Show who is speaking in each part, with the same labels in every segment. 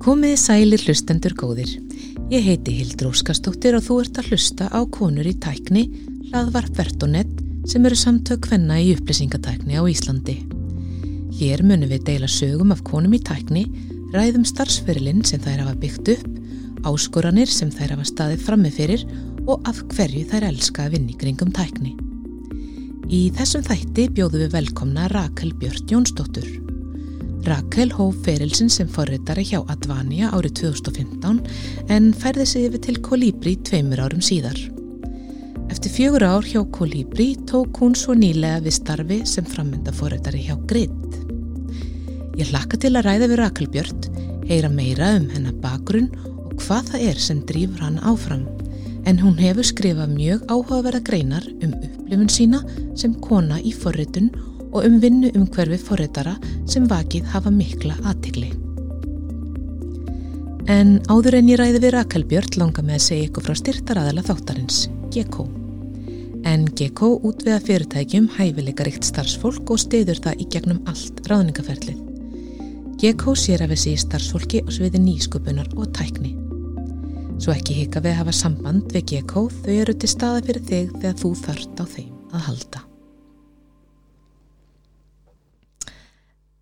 Speaker 1: Komiði sælir hlustendur góðir. Ég heiti Hildur Óskarsdóttir og þú ert að hlusta á konur í tækni, hlaðvarp Vertonett sem eru samtök hvenna í upplýsingatækni á Íslandi. Hér munum við deila sögum af konum í tækni, ræðum starfsferilinn sem þær hafa byggt upp, áskoranir sem þær hafa staðið frammefyrir og af hverju þær elska að vinni kringum tækni. Í þessum þætti bjóðum við velkomna Rakel Björn Jónsdóttur. Rakel hóf ferilsinn sem forritari hjá Advania árið 2015 en færði sig yfir til Kolibri tveimur árum síðar. Eftir fjögur ár hjá Kolibri tók hún svo nýlega við starfi sem frammynda forritari hjá Grid. Ég hlakka til að ræða við Rakel Björn, heyra meira um hennar bakgrunn og hvað það er sem drýfur hann áfram. En hún hefur skrifað mjög áhugaverða greinar um upplifun sína sem kona í forritun og um vinnu um hverfi forritara sem vakið hafa mikla aðtegli. En áður en ég ræði við Rakel Björn langa með að segja ykkur frá styrtaraðala þáttarins, GECO. En GECO útveða fyrirtækjum hæfileikaríkt starfsfólk og stiður það í gegnum allt ráðningaferlið. GECO sér af þessi starfsfólki og sviði nýsköpunar og tækni. Svo ekki hika við að hafa samband við GECO þau eru til staða fyrir þig þegar þú þart á þeim að halda.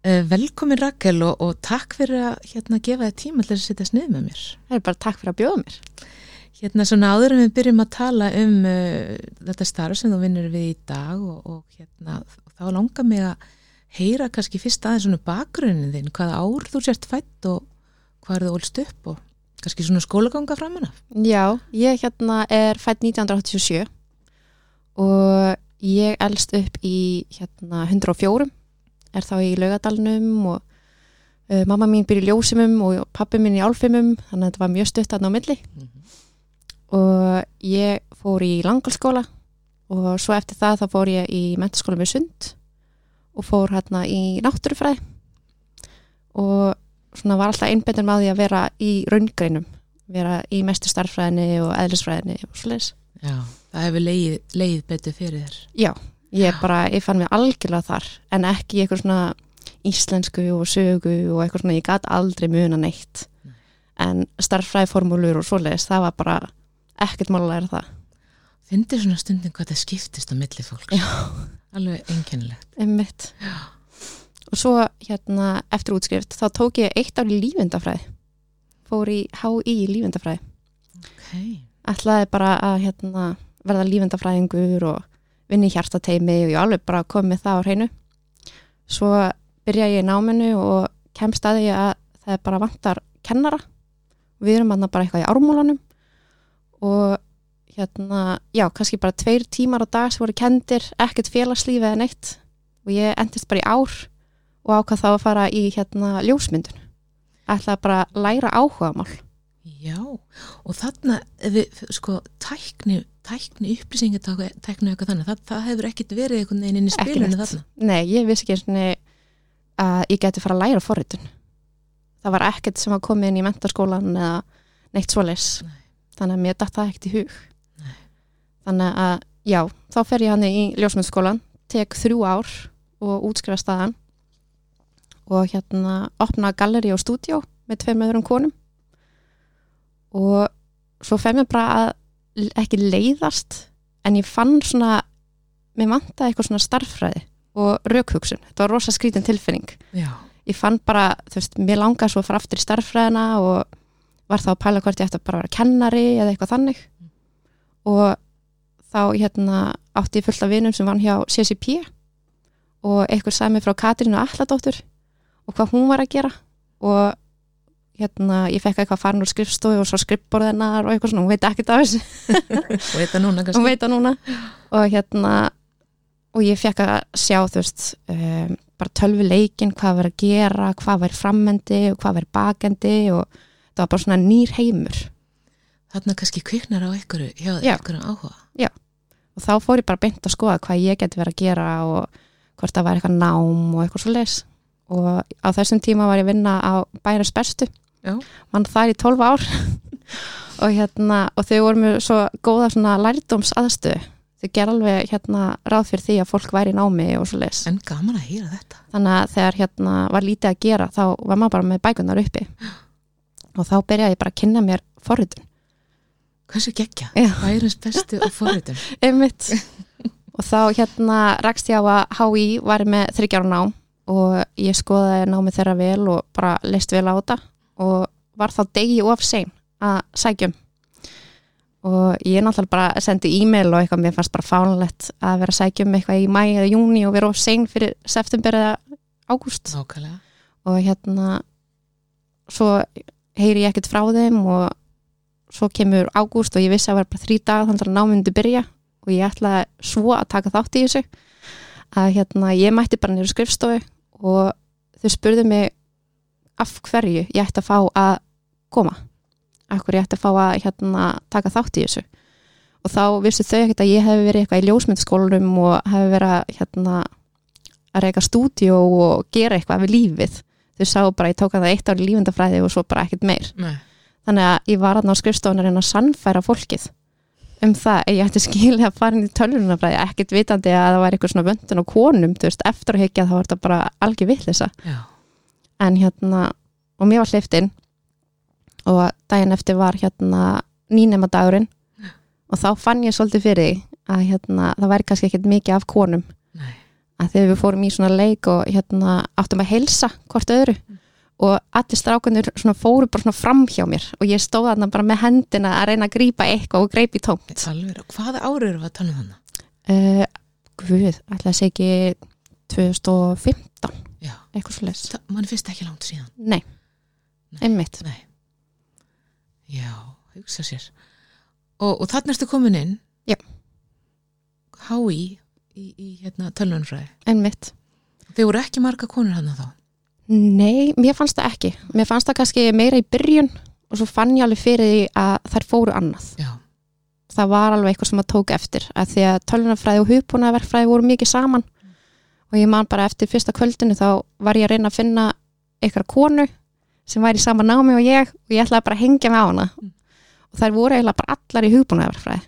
Speaker 1: Velkomin Rakel og, og takk fyrir að hérna, gefa þið tíma til að setja snið með mér.
Speaker 2: Það er bara takk fyrir að bjóða mér.
Speaker 1: Hérna svona áður en við byrjum að tala um uh, þetta starf sem þú vinnur við í dag og, og hérna þá langar mig að heyra kannski fyrst aðeins svona bakgrunnin þinn, hvaða ár þú sért fætt og hvað er þú ólst upp og kannski svona skólaganga framanna?
Speaker 2: Já, ég hérna er fætt 1987 og ég elst upp í hérna 104 er þá í laugadalnum og uh, mamma mín byrja í ljósimum og pappi mín í álfimum þannig að þetta var mjög stutt aðná milli. Mm -hmm. og ég fór í langalskóla og svo eftir það þá fór ég í mentaskóla við Sund og fór hérna í náttúrufræði. Og svona var alltaf einbindin með því að vera í raungreinum vera í mestu starffræðinni og eðlisfræðinni og svoleiðis.
Speaker 1: Já, það hefur leið, leið betur fyrir þér.
Speaker 2: Já ég bara, ég fann mig algjörlega þar en ekki eitthvað svona íslensku og sögu og eitthvað svona ég gæti aldrei muna neitt Nei. en starffræðiformúlur og svoleiðis það var bara ekkert mál að læra það
Speaker 1: Fyndir svona stundin hvað það skiptist á milli fólks
Speaker 2: Já.
Speaker 1: alveg einkennilegt
Speaker 2: Einmitt. og svo hérna eftir útskrift þá tók ég eitt ár í lífendafræði fór í HÍ í lífendafræði
Speaker 1: okay.
Speaker 2: ætlaði bara að hérna, verða lífendafræðingur og vinni hjartateimi og ég alveg bara kom með það á hreinu. Svo byrja ég í náminu og kemst að ég að það er bara vantar kennara. Við erum aðna bara eitthvað í ármúlanum og hérna, já, kannski bara tveir tímar á dag sem voru kendir, ekkert félagslífi eða neitt. Og ég endist bara í ár og ákvað þá að fara í hérna ljósmyndun. Ætlaði bara að læra áhuga mál
Speaker 1: Já, og þarna við, sko, tækni tækni upplýsingatækni eitthvað þannig, það, það hefur ekkert verið einhvern veginn inn í spilunni þarna.
Speaker 2: Nei, ég vissi ekki svona að ég geti fara að læra forritun. Það var ekkert sem að koma inn í mentarskólan eða neitt svoleis Nei. þannig að mér dætt það ekkert í hug. Nei. þannig að já, þá fer ég hann í ljósmyndsskólan tek þrjú ár og útskrifa staðan og hérna opna galleri og stúdjó með tveim öðrum konum. Og svo fer mér bara að ekki leiðast en ég fann svona mér vantæði eitthvað svona starffræði og raukhugsun, þetta var rosa skrítin tilfinning
Speaker 1: Já.
Speaker 2: ég fann bara þú veist, mér langaði svo að fara aftur í starffræðina og var þá að pæla hvort ég ætti að bara vera kennari eða eitthvað þannig mm. og þá hérna átti ég fullt af vinum sem vann hjá CCP og eitthvað sæmi frá Katrínu Alladóttur og hvað hún var að gera og hérna, ég fekk eitthvað farin úr skrifstofu og svo skrippborðinar og eitthvað svona, hún veit ekki það
Speaker 1: hún veit það núna
Speaker 2: veit það núna. Og hérna og ég fekk að sjá þú veist um, bara tölvuleikin, hvað verið að gera hvað verið frammendi og hvað verið bakendi og það var bara svona nýr heimur.
Speaker 1: Þarna kannski kviknar á einhverju hjá einhverju áhuga.
Speaker 2: Já, og þá fór ég bara beint að skoða hvað ég geti verið að gera og hvort það var eitthvað nám og eitthvað svo les og á þessum tíma var ég að vinna á bæra sperstu mann er í 12 ár. Og hérna og þau voru með svo góða svona lærdóms aðstöðu þau ger alveg hérna ráð fyrir því að fólk væri í námi og svo les
Speaker 1: en gaman að hýra þetta.
Speaker 2: Þannig að þegar hérna var lítið að gera þá var maður bara með bækunar uppi. Og þá byrjaði ég bara að kynna mér forritun
Speaker 1: Hversu geggja?
Speaker 2: Já.
Speaker 1: Bærens bestu og forritun.
Speaker 2: einmitt. Og þá hérna rakst ég á að HÍ var með þryggjára nám. Og ég skoðaði námið þeirra vel og bara leist vel á þetta og var þá degi of sein að sækjum. Og ég náttúrulega bara sendi e-mail og eitthvað mér fannst bara fánlegt að vera sækjum eitthvað í mæ eða júni og vera of sein fyrir september eða ágúst. Og hérna svo heyri ég ekkert frá þeim og svo kemur ágúst og ég vissi að það var bara þrý dag þannig að námyndi byrja og ég ætlaði svo að taka þátt í þessu að hérna ég mætti bara nýru skrifstofu og þau spurðu mig af hverju ég ætti að fá að koma? Af hverju ég ætti að fá að hérna taka þátt í þessu? Og þá vissu þau ekkert að ég hef verið eitthvað í ljósmyndaskólanum og hef verið hérna að reyka stúdíó og gera eitthvað við lífið. Þau sá bara ég tók að það eitt ár í lífundafræði og svo bara ekkert meir.
Speaker 1: Nei.
Speaker 2: þannig að ég var aðná skrifstofun að sannfæra fólkið um það að ég ætti skilja að fara inn í tölvunafræði ekkert vitandi að það var eitthvað svona vöndun og konum, þú veist, eftir að higgja þá var þetta bara algjör vittlisa. En hérna, og mér var hleyft inn og daginn eftir var hérna nýnema dagurinn og þá fann ég svolítið fyrir því að hérna, það væri kannski ekkert mikið af konum
Speaker 1: Nei.
Speaker 2: að þegar við fórum í svona leik og hérna áttum að heilsa hvort öðru og allir strákunir svona fóru bara svona fram hjá mér og ég stóð þarna bara með hendina að reyna að grípa eitthvað og greipi tómt
Speaker 1: Alveg. Og hvaða árið eru við að tala um þannig?
Speaker 2: uh, Guð, ætla að segja ekki 2015,
Speaker 1: Já.
Speaker 2: Eitthvað
Speaker 1: Það, mann finnst ekki langt síðan.
Speaker 2: Nei,
Speaker 1: Nei.
Speaker 2: einmitt
Speaker 1: Nei. Já, hugsa sér. Og, og þannig ertu komin inn.
Speaker 2: Já.
Speaker 1: HÍ í, í hérna tölvunfræði.
Speaker 2: einmitt
Speaker 1: Þeir voru ekki marga konur hann þá.
Speaker 2: Nei, mér fannst það ekki Mér fannst það kannski meira í byrjun og svo fann ég alveg fyrir því að þær fóru annað
Speaker 1: Já.
Speaker 2: það var alveg eitthvað sem að tók eftir að því að tölvunarfræði og hugbúnaverkfræði voru mikið saman og ég man bara eftir fyrsta kvöldinu þá var ég að reyna að finna eitthvað konu sem væri í sama námi og ég og ég ætlaði bara að hengja með á hana
Speaker 1: Mm.
Speaker 2: og þær voru eiginlega bara allar í hugbúnaverkfræði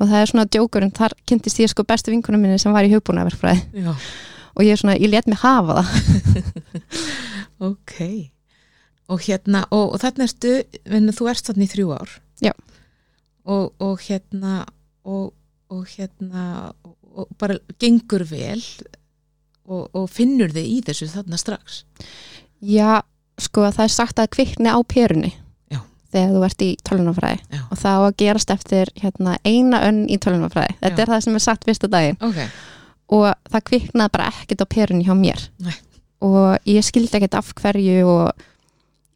Speaker 2: og það er svona djókurinn, þar kynntist ég sko bestu vinkunum minni sem var í hugbúnaverkfræði
Speaker 1: Já.
Speaker 2: og ég er svona, ég let mig hafa það
Speaker 1: Ok. Og hérna, og, og þannig ertu, vinnu, þú erst þannig í þrjú ár.
Speaker 2: Já.
Speaker 1: Og, og hérna, og, og hérna, og bara gengur vel og, og finnur þið í þessu þarna strax.
Speaker 2: Já, sko það er sagt að kvikni á perunni
Speaker 1: Já.
Speaker 2: þegar þú ert í tölunafræði og það á að gerast eftir hérna, eina önn í tölunafræði þetta
Speaker 1: Já.
Speaker 2: er það sem er sagt fyrsta daginn
Speaker 1: Ok.
Speaker 2: og það kviknaði bara ekkert á perunni hjá mér
Speaker 1: Nei.
Speaker 2: og ég skildi ekkert af hverju og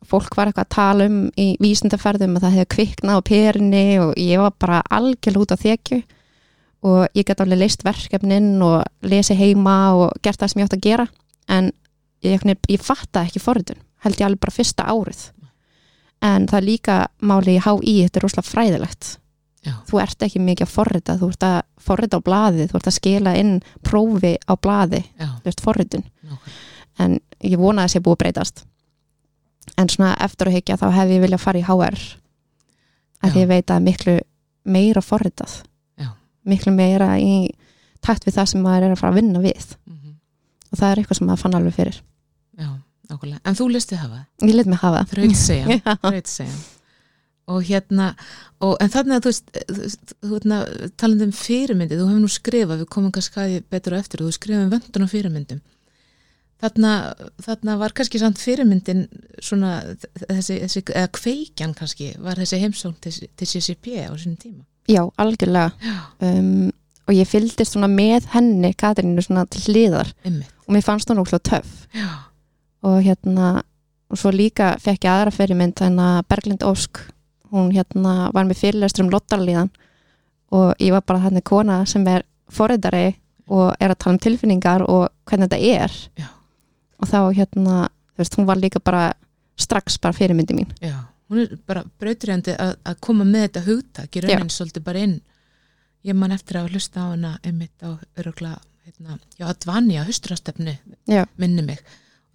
Speaker 2: fólk var eitthvað að tala um í vísindaferðum að það hefði kviknað á perunni og ég var bara algjörl út á þekju og ég gæti alveg leist verkefnin og lesi heima og gert það sem ég átt að gera en ég, ég, fattaði ekki forritun held ég alveg bara fyrsta árið en það er líka máli í HÍ þetta er rosalega fræðilegt
Speaker 1: Já.
Speaker 2: þú ert ekki mikið að forrita þú ert að forrita á blaði, þú ert að skila inn prófi á blaði,
Speaker 1: Já.
Speaker 2: þú veist forritun
Speaker 1: Nákvæmlega.
Speaker 2: en ég vona að það sé búið að breytast en svona eftir að hyggja þá hefði ég viljað fara í HR að
Speaker 1: Já.
Speaker 2: ég veit að miklu meira forritað. Miklu meira í takt við það sem maður er að fara að vinna við
Speaker 1: Mhm.
Speaker 2: og það er eitthvað sem maður fann alveg fyrir
Speaker 1: Já, nákvæmlega. En þú listið hafa
Speaker 2: ég lit mig hafa það.
Speaker 1: Þraut segja.
Speaker 2: Já.
Speaker 1: Þraut segja. Og hérna, og, en þannig að þú veist, þú, veist, þú veitna, talandi um fyrirmyndi, þú hefur nú skrifað, við komum kannski að því betur á eftir, þú skrifað um vöndun og fyrirmyndum. Þarna, var kannski samt fyrirmyndin svona, þessi, þessi eða kveikjan kannski, var þessi heimsókn til, til CCP á sínum tíma.
Speaker 2: Já, algjörlega. Um, og ég fylgdist svona með henni Katrínu svona til hliðar.
Speaker 1: Ymmið.
Speaker 2: og mér fannst hún ókslega töff.
Speaker 1: Já,
Speaker 2: og hérna og svo líka fekk ég aðra fyrirmynd þannig að Berglind Ósk. Hún hérna var með fyrirlestur um lottarlíðan og ég var bara þannig kona sem er forriðari og er að tala um tilfinningar og hvernig þetta er.
Speaker 1: Já.
Speaker 2: og þá hérna, þú veist, hún var líka bara strax bara fyrirmyndi mín.
Speaker 1: Já. Hún er bara brautriðandi að, að koma með þetta hugtak, í raunin svolítið bara inn. Ég man eftir að hlusta á hana ymmið á örugla, hérna, já, Advanja, hustrastefnu,
Speaker 2: Já.
Speaker 1: minni mig.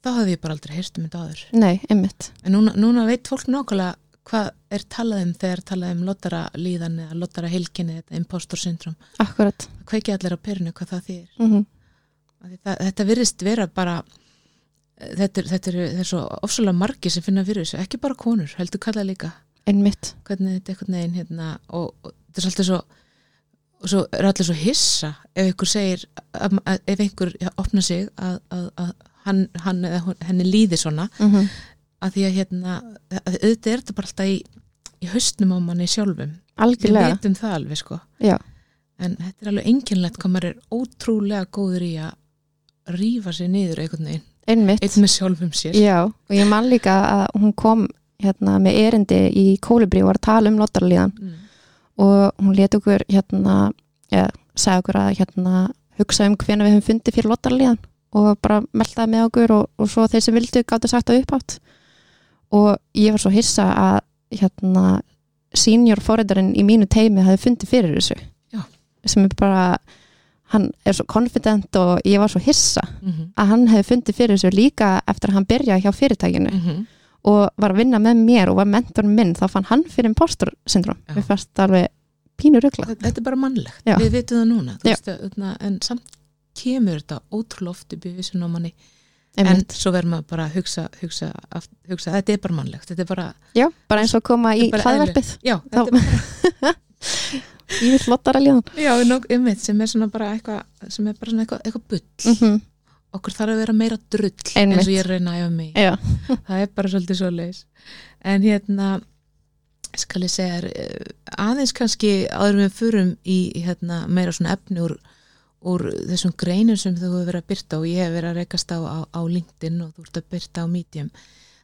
Speaker 1: Þá hafði ég bara aldrei heyrt um þetta áður.
Speaker 2: Nei, einmitt,
Speaker 1: En núna, núna veit fólk nákvæmlega hvað er talað um þegar talað um lottara líðan eða lottara heilkinni, þetta impostor syndrom.
Speaker 2: akkurat
Speaker 1: Það kveiki allir á perinu hvað það þýr.
Speaker 2: mm
Speaker 1: Það, þetta virðist vera bara þetta er, þetta er, þetta er svo ofsalega margi sem finna fyrir þessu, ekki bara konur, heldur kalla líka.
Speaker 2: Einmitt.
Speaker 1: Hvernig þetta er einhvern veginn hérna og, og þetta er svolítið svo og svo er allir svo hissa ef einhver segir, að, að, ef einhver ja, opna sig að, að, að hann, hann eða hún- henni líði svona
Speaker 2: mm -hmm.
Speaker 1: að því að hérna að auðvitað er þetta bara alltaf í, í haustnum á manni sjálfum, við
Speaker 2: algjörlega.
Speaker 1: vitum það alveg sko.
Speaker 2: Já,
Speaker 1: en þetta er alveg enginlegt hvað maður er ótrúlega góður í að rífa sér niður einhvern veginn,
Speaker 2: einmitt.
Speaker 1: Einn með sjálfum sér.
Speaker 2: Já, og ég man líka að hún kom hérna með erindi í Kólibri og var að tala um lottarlíðan
Speaker 1: mm.
Speaker 2: og hún let okkur hérna, ja, sagði okkur að hérna hugsa um hvena við höfum fundið fyrir lottarlíðan og bara meldaði með okkur og, og svo þeir sem vildu gáttu sagt það uppátt og ég var svo hissa að hérna senior forræðarinn í mínu teimi hafi fundið fyrir þessu.
Speaker 1: Já.
Speaker 2: sem er bara hann er svo confident og ég var svo hissa
Speaker 1: Mm -hmm.
Speaker 2: að hann hefði fundið fyrir þessu líka eftir að hann byrjaði hjá fyrirtækinu
Speaker 1: Mm
Speaker 2: og var að vinna með mér og var mentorinn minn þá fann hann fyrir impostor syndrom við fannst alveg pínu ruggla
Speaker 1: þetta er bara mannlegt,
Speaker 2: Já.
Speaker 1: við vitum það núna. Veist, en samt kemur þetta ótrúlega oft í vissun á manni. En svo verður maður bara að hugsa, hugsa, hugsa þetta er bara mannlegt. Þetta er bara,
Speaker 2: Já, bara eins og koma í
Speaker 1: er
Speaker 2: hlaðverfið
Speaker 1: já, þetta er bara
Speaker 2: í flottara líðan
Speaker 1: já, einmitt, sem er svona bara eitthvað sem er bara svona eitthvað, eitthvað bull.
Speaker 2: Mm -hmm.
Speaker 1: okkur þarf að vera meira drull
Speaker 2: Einmitt.
Speaker 1: eins og ég reyna að æfa mig það er bara svolítið svo leis en hérna skal ég segja eh, aðeins kannski áður en við förum í hérna, meira svona efni úr, úr þessum greinum sem þú hefur verið að byrta og ég hef verið að rekast á, á, á LinkedIn og þú ert að byrta á Medium.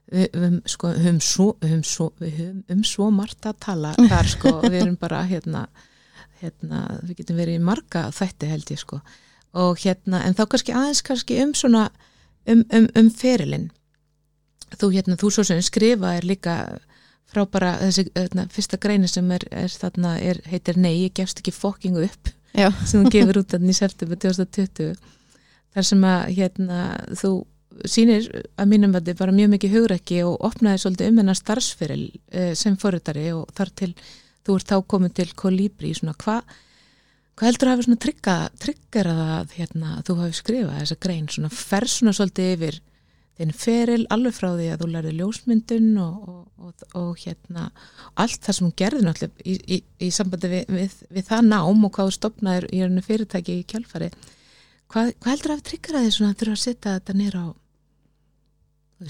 Speaker 1: Við höfum sko, höfum svo, höfum svo, um svo margt að tala þar sko, við erum bara hérna, hérna, við getum verið í marga þætti held ég sko. Og hérna, en þá kannski aðeins kannski um svona um, um, um ferilinn. Þú hérna, þú svo sem skrifa er líka frá bara þessi hérna, fyrsta greini sem er, er þarna er, heitir Nei, ég gefst ekki fokking upp
Speaker 2: já,
Speaker 1: sem þú gefur út þarna í september 2020 þar sem að hérna, þú sýnir að mínum að þið bara mjög mikið hugrekki og opnaði svolítið um hennar starfsferil eh, sem forritari og þar til þú ert þá komin til Kolibri svona hvað Hvað heldur að hafa svona trygga, tryggerað að hérna, þú hafi skrifað þessa grein, svona fer svona svolítið yfir þinn feril alveg frá því að þú lærði ljósmyndun og, og, og, og hérna allt það sem hún gerði náttúrulega í, í, í sambandi við, við, við það nám og hvað þú stopnaðir í rauninu fyrirtæki í kjálfari. Hvað, hvað heldur að hafa tryggerað því svona að þurfa að setja þetta nýra á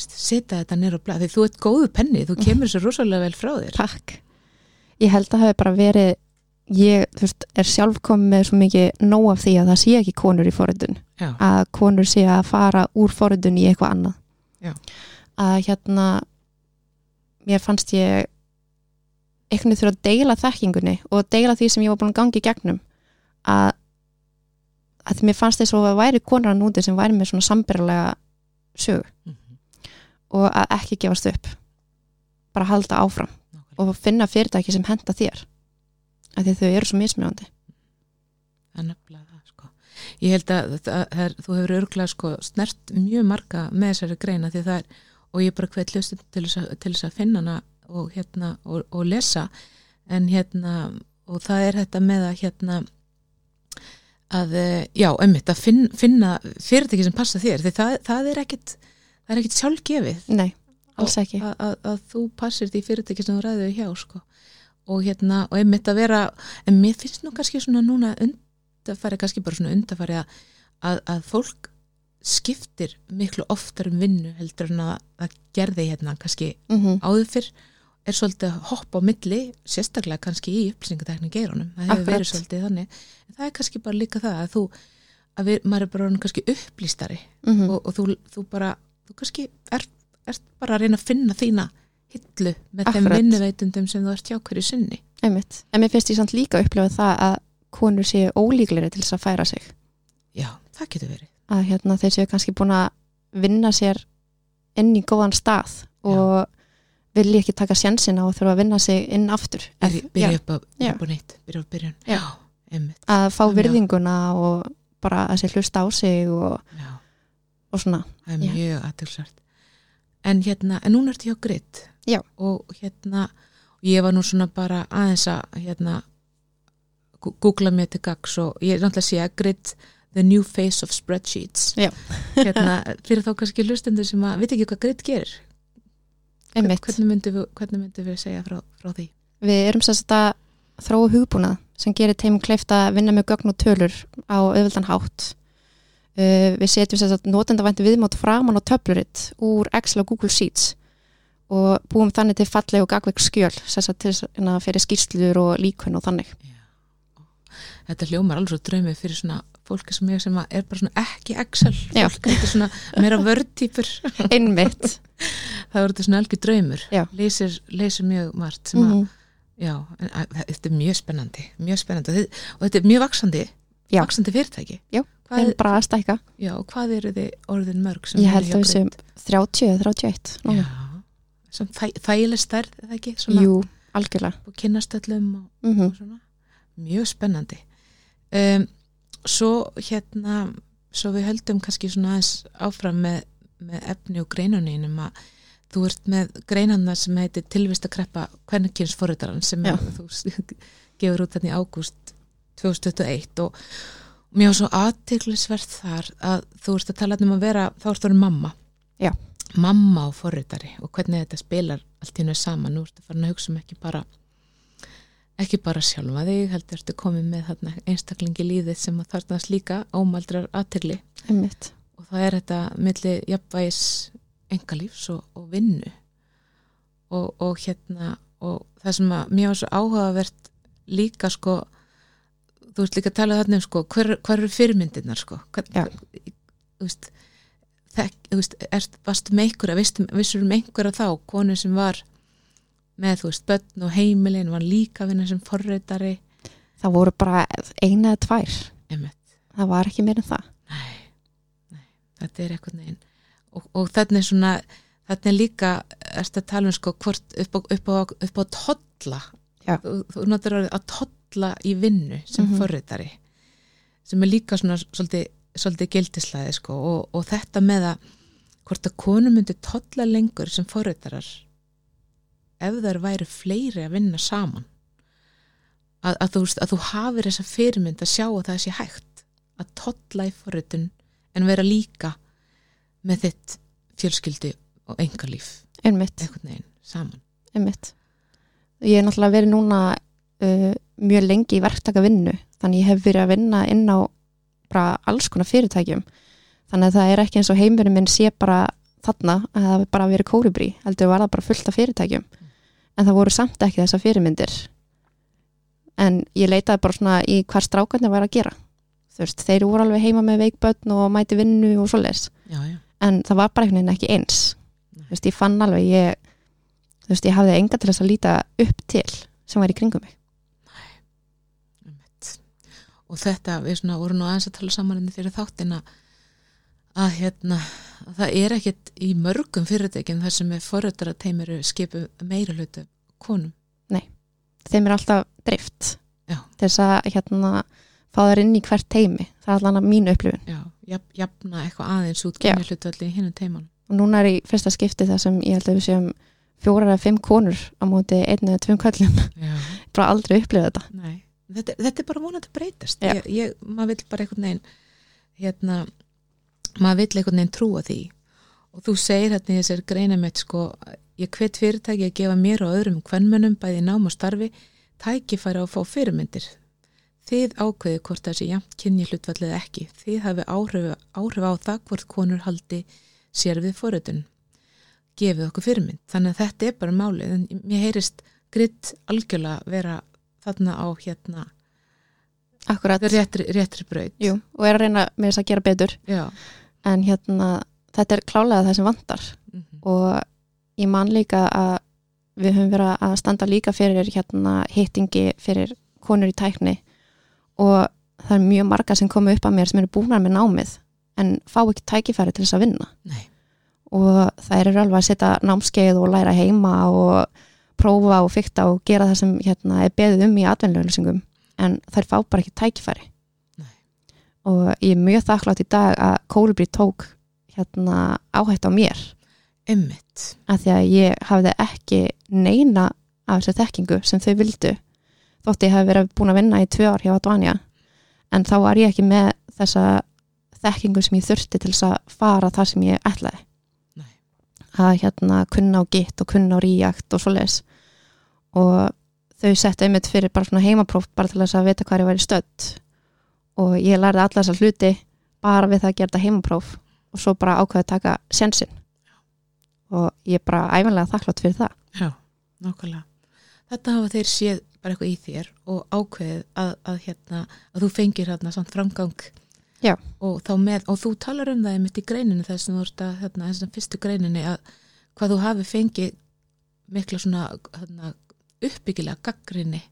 Speaker 1: setja þetta nýra á blað því þú ert góðu penni, þú kemur svo rosalega vel frá þér.
Speaker 2: takk Ég held að hafi bara verið ég, þú veist, er sjálf komið með svo mikið nóg af því að það sé ekki konur í forritun
Speaker 1: Já,
Speaker 2: að konur sé að fara úr forritun í eitthvað annað
Speaker 1: Já.
Speaker 2: að hérna mér fannst ég einhvern veginn þurfa að deila þekkingunni og deila því sem ég var búin að gangi í gegnum að að mér fannst þess að væri konur að núti sem væri með svona sambyrlega sög
Speaker 1: Mhm.
Speaker 2: og að ekki gefast upp bara halda áfram. Og finna fyrirtæki sem henda þér. Af því að þau eru svo mismunandi.
Speaker 1: Það er nefnilega það sko. Ég held að, það, það er, þú hefur örgulega sko, snert mjög marga með þessari greina því það er, og ég bara hvet lustum til þess að, til þess að finna hana og, hérna, og, og lesa. En hérna, og það er þetta með að hérna að, eh, já, einmitt, að finn, finna fyrirtæki sem passa þér. Því það, það er ekkit það er ekkit sjálfgefið.
Speaker 2: Nei, alls ekki.
Speaker 1: að, þú passir því fyrirtæki sem þú ræður hjá sko. og hérna, og einmitt að vera en mér finnst nú kannski svona núna undarfæri, kannski bara svona undarfæri að, að, að fólk skiptir miklu oftar um vinnu heldur en að það gerði hérna kannski
Speaker 2: mm
Speaker 1: áður fyrr er svolítið að hoppa á milli sérstaklega kannski í upplýsingatekni geirunum. Það hefur verið svolítið þannig. En það er kannski bara líka það að þú að við, maður er bara kannski upplýstari
Speaker 2: -hmm.
Speaker 1: og, og þú, þú bara þú kannski ert, ert bara að reyna að finna þína hillu með þeim
Speaker 2: Akkurat.
Speaker 1: vinnuveitundum sem þú ert hjá hverju sinni
Speaker 2: Einmitt. En mér finnst ég samt líka að upplifa það að konur séu ólíkleri til þess að færa sig.
Speaker 1: já, það getur verið
Speaker 2: Að hérna, þeir séu kannski búin að vinna sér inn í góðan stað og vilja ekki taka sjansina og þurfa að vinna sig inn aftur.
Speaker 1: byrja,
Speaker 2: já,
Speaker 1: upp, á,
Speaker 2: Já.
Speaker 1: upp á neitt byrja upp byrjun
Speaker 2: Já.
Speaker 1: einmitt,
Speaker 2: að fá
Speaker 1: Já.
Speaker 2: virðinguna og bara að sér hlusta á sig og,
Speaker 1: já,
Speaker 2: og svona.
Speaker 1: það er
Speaker 2: Já.
Speaker 1: mjög aðtilsvært en hérna, en núna ertu hjá gritt
Speaker 2: Já.
Speaker 1: og hérna ég var nú svona bara aðeins að hérna googla mér til gags og ég er náttúrulega að gritt the new face of spreadsheets
Speaker 2: Já.
Speaker 1: hérna, fyrir þá kannski hlustendur sem að veit ekki hvað gritt gerir
Speaker 2: einmitt.
Speaker 1: hvernig myndum við, hvernig myndum við segja frá, frá því
Speaker 2: Við erum sérst að þróa hugbúnað sem gerir teimum kleift að vinna með gögn og tölur á auðvöldan hátt. Uh, við setjum sérst að notendavænti viðmátt framan á töfluritt úr Excel og Google Sheets og búum þannig til falleg og gagveik skjöl sérst að til þess að fyrir skýrslur og líkun og þannig.
Speaker 1: þetta hljómar alveg svo draumi fyrir svona fólki sem ég sem er bara svona ekki Excel
Speaker 2: Já.
Speaker 1: fólk, þetta er svona meira vördtýpur
Speaker 2: Einmitt.
Speaker 1: það þetta svona algjör draumur
Speaker 2: Já.
Speaker 1: leysir, leysir mjög margt sem að,
Speaker 2: Mhm.
Speaker 1: já, þetta er mjög spennandi mjög spennandi og þetta, er mjög vaksandi
Speaker 2: Já.
Speaker 1: Vaksandi fyrirtæki
Speaker 2: Já,
Speaker 1: hvað,
Speaker 2: bara að stækka.
Speaker 1: já, og hvað eru þið orðin mörg sem
Speaker 2: Ég held að við séum
Speaker 1: Grit?
Speaker 2: 30 eða 31. núna.
Speaker 1: já, sem þæ, þægileg stærð eða ekki, svona
Speaker 2: Jú, algjörlega.
Speaker 1: og kynnastöllum og,
Speaker 2: Mm
Speaker 1: og svona mjög spennandi um, svo hérna svo við höldum kannski svona aðeins áfram með, með efni og greinaninum að þú ert með greinanna sem heitir tilvistakreppa kvennkynns forritaran sem
Speaker 2: Já.
Speaker 1: er, þú gefur út þarna í ágúst 2021 og mér var svo aðtiklisvert þar að þú ert að tala um að vera þá ert það mamma.
Speaker 2: Já.
Speaker 1: mamma og forritari og hvernig þetta spilar allt í nöðu saman, nú ertu farin að hugsa um ekki bara ekki bara sjálfa þig, heldur ertu komið með þarna einstaklingi í lífið sem að þarnast líka ómaldrar aðtegli og það er þetta milli jafnvægis engalífs og, og vinnu. Og, og hérna og það sem að mér var svo áhugavert líka sko þú veist líka að tala þarna um sko hver, hver eru fyrirmyndirnar sko hver,
Speaker 2: Já.
Speaker 1: þú veist veist, varstu með einhverja vissur um einhverja þá, konu sem var með, þú veist, börn og heimilin var líka vinna sem forreitari
Speaker 2: Það voru bara eina eða tvær.
Speaker 1: Einmitt.
Speaker 2: Það var ekki meira en það.
Speaker 1: Nei, nei, þetta er eitthvað neginn og, og þetta er svona þetta er líka, erst að tala um sko hvort upp á, upp á, upp á tolla
Speaker 2: Já.
Speaker 1: þú, þú orðið að tolla í vinnu sem mm
Speaker 2: Mhm.
Speaker 1: forritari sem er líka svona svolítið, svolítið gildislæði sko og, og þetta með að hvort að konu myndi tolla lengur sem forritarar ef þær væri fleiri að vinna saman að, að, þú, að þú hafir þessa fyrirmynd að sjá að það sé hægt að tolla í forritun en vera líka með þitt fjölskyldi og
Speaker 2: Einmitt.
Speaker 1: einhvern veginn saman
Speaker 2: einmitt. Ég er náttúrulega verið núna uh, mjög lengi í verktaka vinnu þannig ég hef verið að vinna inn á bara alls konar fyrirtækjum. Þannig að það er ekki eins og heimurinn minn sé bara þarna að það hafi bara verið kóribrí heldur var það bara fullt af fyrirtækjum. En það voru samt ekki þessar fyrirmyndir. En ég leitaði bara svona í hver strákarnir væri að gera. Þú veist, þeir voru alveg heima með veikbönn og mæti vinnu og svoleiðis. En það var bara einhvern veginn ekki eins.
Speaker 1: Nei.
Speaker 2: þú veist, ég fann alveg ég, þú veist, ég hafði enga til þess að líta upp til sem var í kringum mig.
Speaker 1: Og þetta, við svona vorum nú aðeins að tala saman inn fyrir þáttina að hérna að það er ekkit í mörgum fyrirtækjum þar sem er forritarateimiru skipu meira hlutu konum.
Speaker 2: Þeim er alltaf drift
Speaker 1: Já.
Speaker 2: til þess að hérna fá þær inn í hvert teimi það er allan að mínu upplifun.
Speaker 1: Já, jafn, jafna eitthvað aðeins út kynni hlutu allir hinnum teiman
Speaker 2: og núna er í fyrsta skipti það sem ég held að við séum fjórar eða fimm konur á móti einu eða tveim köllum
Speaker 1: já,
Speaker 2: bara aldrei upplifað þetta.
Speaker 1: Nei þetta, þetta er bara vonandi breytast. Ég, ég, maður vill bara einhvern veginn hérna, maður vill einhvern veginn trúa því. Og þú segir hérna í þessar greina mitt sko, ég hvet fyrirtæki að gefa mér og öðrum kvennmönnum bæði nám og starfi tækifæri á að fá fyrirmyndir. Þið ákveði hvort það sé jafnt kynni hlutvallið ekki. Þið hafi áhrif, áhrif á það hvort konur haldi sér við forritun. Gefið okkur fyrirmynd. Þannig að þetta er bara málið. En mér heyrist gritt algjörlega vera þarna á hérna
Speaker 2: akkurat,
Speaker 1: réttri, réttri braut.
Speaker 2: Jú, og er að reyna með þess að gera betur.
Speaker 1: Já.
Speaker 2: En hérna, þetta er klálega það sem vantar.
Speaker 1: Mm -hmm.
Speaker 2: og ég man líka að við höfum verið að standa líka fyrir hérna hittingi fyrir konur í tækni. Og það er mjög marga sem komu upp að mér sem eru búnar með námið en fá ekki tækifæri til þess að vinna.
Speaker 1: Nei.
Speaker 2: og það eru alveg að setja námskeið og læra heima og prófa og fykta og gera það sem hérna er beðið um í atvinnlauglýsingum en þær fá bara ekki tækifæri
Speaker 1: Nei.
Speaker 2: og ég er mjög þakklátt í dag að Kolibri tók hérna áhætt á mér
Speaker 1: Emmitt
Speaker 2: að því að ég hafði ekki neina af þessu þekkingu sem þau vildu þótt ég hef verið búin að vinna í tvö ár hjá Advanja en þá var ég ekki með þessa þekkingu sem ég þurfti til þess að fara það sem ég ætlaði. Að hérna kunna á gitt og kunna á ríjakt og svoleiðis og þau settu einmitt fyrir bara svona heimapróf bara til þess að vita hvað ég væri stödd og ég lærði alla þessa hluti bara við það að gera þetta heimapróf og svo bara ákveði að taka sjensin og ég er bara æfinlega þakklátt fyrir það
Speaker 1: Já, nákvæmlega. Þetta hafa þeir séð bara eitthvað í þér og ákveðið að, að, hérna, að þú fengir hérna samt framgang. Og með, og þú talar um það einmitt í greininu þess að þú ert að, hérna, þess að fyrstu greininni að hvað þú hafi fengið mikla svona hérna, uppbyggilega gaggrinni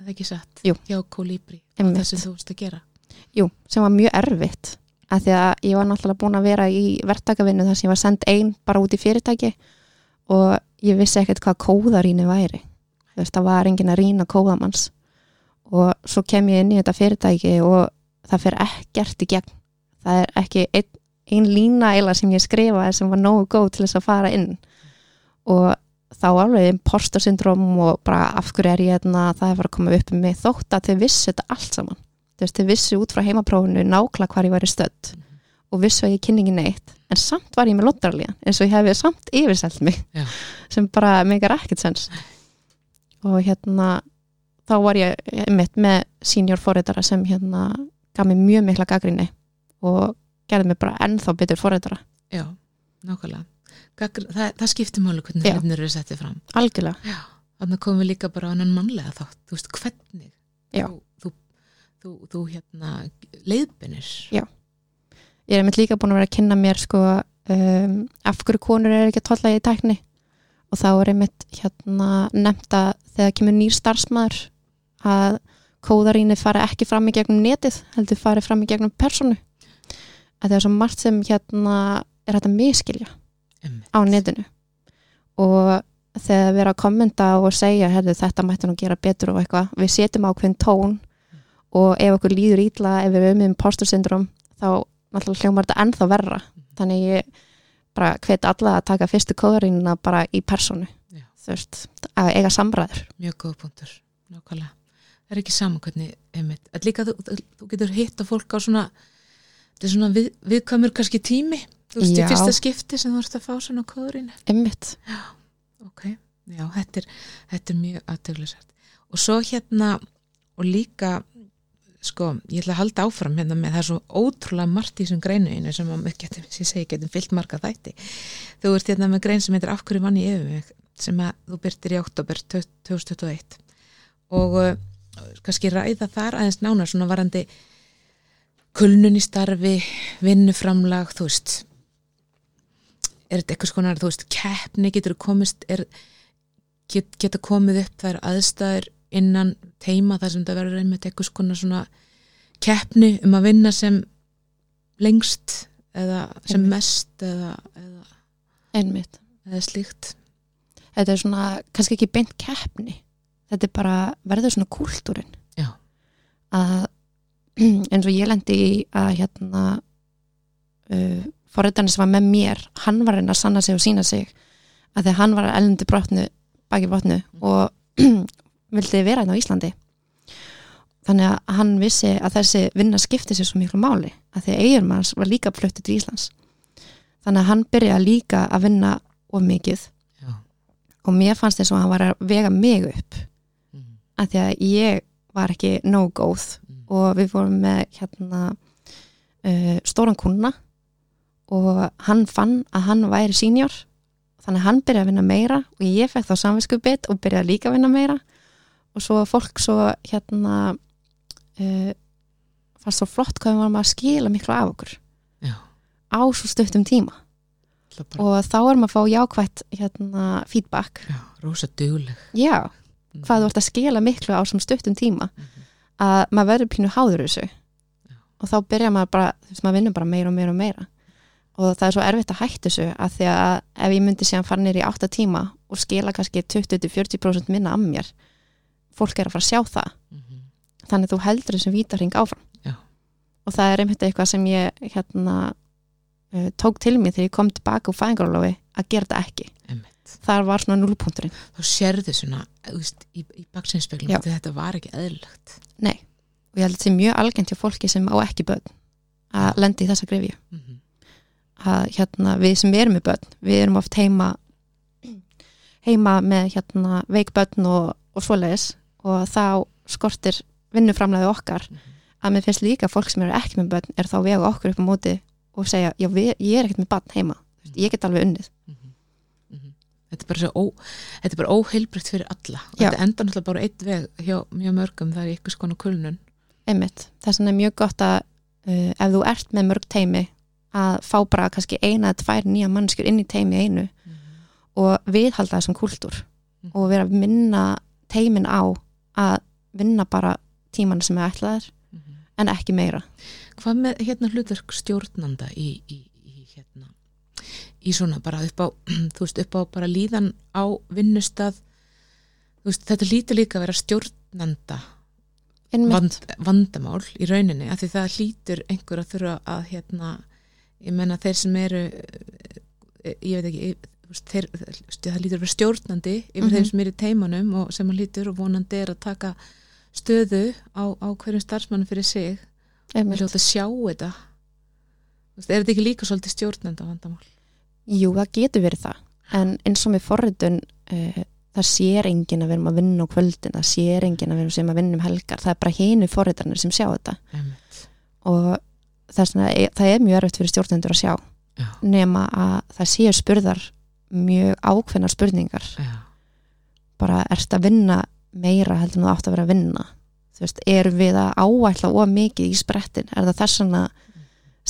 Speaker 1: það er ekki satt?
Speaker 2: Jú.
Speaker 1: hjá Kolibri og það sem þú veist að gera.
Speaker 2: Jú, sem var mjög erfitt að því að ég var náttúrulega búin að vera í verktakavinnu þar sem ég var send einn bara út í fyrirtæki og ég vissi ekkert hvað kóðarýni væri. Þú veist, það var enginn að rýna kóðamanns. Og svo kem ég inn í þetta fyrirtæki og það fer ekkert í gegn. Það er ekki ein, ein lína eila sem ég skrifaði sem var nógu góð til þess að fara inn. Og þá alveg imposter syndrom og bara af hverju er ég hérna það er bara að koma upp um mig þótt að þau vissu þetta allt saman. Þú veist, þau vissu út frá heimaprófunu nákvæmlega hvar ég væri stödd og vissu að ég kynni ekki neitt en samt var ég með lottaralíðan eins og ég hefði samt yfirselt mig
Speaker 1: Já.
Speaker 2: sem bara meikar ekkert sens. Og hérna þá var ég mitt með senior forreitara sem hérna gaf mér mjög mikla gaggrinni og gerði mér bara ennþá betur forreitara
Speaker 1: Já, nákvæmlega. Gagr, það, það skiptir máli hvernig hlutinir eru settið fram.
Speaker 2: Algjörlega,
Speaker 1: Já, þannig komum við líka bara á annan mannlega þátt, þú veist, hvernig? Þú, þú, þú, þú hérna leiðbinir
Speaker 2: Já. ég er mitt líka búin að vera að kynna mér sko um, af hverju konur er ekki að tolla í tækni. Og þá er einmitt hérna nefnt að þegar kemur nýr starfsmæður að kóðarínið fari ekki fram í gegnum netið heldur fari fram í gegnum personu að það er svo margt sem hérna er hægt að miskilja
Speaker 1: Einmitt.
Speaker 2: á netinu. Og þegar við erum að kommenta og segja herðu, þetta mætti nú gera betur og eitthvað við setjum ákveðin tón og ef okkur líður ítla, ef við erum með impostor syndrom þá náttúrulega hljómar þetta ennþá verra. Þannig ég bara hvet alla að taka fyrstu kóðarínuna bara í personu
Speaker 1: Já.
Speaker 2: þú veist, að eiga samræður.
Speaker 1: Mjög góð punktur, nákvæmlega það er ekki saman hvernig, einmitt. En líka þú, þú, getur hitt á fólk á svona þetta er svona við, viðkvæmur kannski tími. Þú veist, í fyrsta skipti sem þú ert að fá svona kóðurinn
Speaker 2: einmitt,
Speaker 1: ok, já, þetta er, þetta er mjög aðtöglisært og svo hérna og líka sko, ég ætla að halda áfram hérna með það er svo ótrúlega margt í þessum greinu sem að getum, sem ég segi, getum fyllt marga þætti. Þú ert hérna með grein sem heitir Af hverju vann ég yfir mig sem að þú byrtir í oktober 2021 og kannski ræða þar aðeins nánar svona varandi kulnun í starfi vinnuframlag, þú veist. Er þetta eitthvað skonar, þú veist, keppni getur komist, er get, geta komið upp þær aðstæður innan teima þar sem það verður einmitt eitthvað skonar svona keppni um að vinna sem lengst eða sem
Speaker 2: Einmitt.
Speaker 1: mest eða, eða,
Speaker 2: einmitt.
Speaker 1: eða slíkt?
Speaker 2: Þetta er svona, kannski ekki beint keppni þetta er bara, verður svona kúltúrin að eins og ég lendi í að hérna uh, forriðanir sem var með mér hann var reyna að sanna sig og sína sig. Að að hann var að elndi brotnu baki brotnu og vildi vera hérna á Íslandi. Þannig að hann vissi að þessi vinna skipti sér svo miklu máli að því hans var líka fluttu til Íslands. Þannig að hann byrjaði líka að vinna of mikið
Speaker 1: Já.
Speaker 2: og mér fannst þess að hann var að vega mig upp.
Speaker 1: Mm.
Speaker 2: Að því að ég var ekki nóg góð
Speaker 1: Mm.
Speaker 2: og við vorum með hérna uh, stóran kuna og hann fann að hann væri senior þannig að hann byrjaði að vinna meira og ég fekk þá samvinskupið og byrjaði líka að vinna meira og svo fólk svo hérna uh, fannst svo flott hvað við varum að skila miklu af okkur
Speaker 1: Já.
Speaker 2: á svo stuttum tíma og þá erum að fá jákvætt hérna feedback
Speaker 1: já, rosa dugleg
Speaker 2: já. Hvað þú ert að skila miklu á sem stuttum tíma
Speaker 1: Mhm.
Speaker 2: að maður verður pínu háður þessu og þá byrja maður bara þú veist, maður vinnur bara meira og meira og meira og það er svo erfitt að hætta þessu að því að ef ég myndi síðan fara nýri í 8 tíma og skila kannski 20-40% minna af mér fólk er að fara að sjá það
Speaker 1: Mhm.
Speaker 2: þannig að þú heldur þessum vítarhing áfram
Speaker 1: Já.
Speaker 2: og það er einmitt eitthvað sem ég hérna uh, tók til mig þegar ég kom tilbaka úr fæðingarólofi að gera þetta ekki
Speaker 1: Einmitt.
Speaker 2: Þar var svona núlpunkturinn
Speaker 1: þá sérðu svona þú veist, í, í baksinnspeglum
Speaker 2: Já.
Speaker 1: þetta var ekki eðlilegt.
Speaker 2: Nei. og ég held að þetta mjög algengt hjá fólki sem á ekki börn að lendi í þessa grefju
Speaker 1: mhm,
Speaker 2: að hérna við sem erum með börn við erum oft heima heima með hérna veik börn og, og svoleiðis. Og þá skortir vinnuframlega okkar.
Speaker 1: Mhm.
Speaker 2: að mér finnst líka fólk sem eru ekki með börn er þá að vega okkur upp á móti og segja, já, við, ég er ekkert með barn heima. Þú veist, ég get alveg unnið.
Speaker 1: mhm, mhm. Þetta er bara, ó, þetta er bara óheilbreytt fyrir alla
Speaker 2: Já.
Speaker 1: þetta enda náttúrulega bara einn veg hjá mjög mörgum það er ykkur skona kulnun
Speaker 2: einmitt, vegna er mjög gott að uh, ef þú ert með mörg teimi að fá bara kannski eina eða tvær nýja mannskjur inn í teimi einu og viðhalda þessum kultúr
Speaker 1: Mhm.
Speaker 2: og vera að minna teimin á að vinna bara tíman sem er ætlaðir
Speaker 1: Mhm.
Speaker 2: en ekki meira
Speaker 1: Hvað með hérna hlutverk stjórnanda í, í, í hérna í svona bara upp á þú veist upp á bara líðan á vinnustad þú veist þetta lítur líka að vera stjórnanda vand, vandamál í rauninni af því það hlýtur einhver að þurfa að hérna, ég menna þeir sem eru eh, ég veit ekki veist, þeir, það lítur að vera stjórnandi yfir
Speaker 2: Mhm.
Speaker 1: þeim sem eru í teimanum og sem að lítur og vonandi er að taka stöðu á, á hverjum starfsmannum fyrir sig. Hljóta að sjá þetta. Er þetta ekki líka svolítið stjórnanda vandamál
Speaker 2: Jú, það getur verið það. En eins og með forritun uh, það sér enginn að við erum að vinna á kvöldin það sér enginn að við erum sem að vinna um helgar. Það er bara hinu forritarnir sem sjá þetta.
Speaker 1: Einmitt.
Speaker 2: og vegna er, það er mjög erfitt fyrir stjórnendur að sjá
Speaker 1: Já,
Speaker 2: nema að það séu spurðar mjög ákveðnar spurningar.
Speaker 1: Já,
Speaker 2: bara ert að vinna meira heldur en þú átt að vera að vinna? Þú veist, erum við að áætla of mikið í sprettin, er það þess vegna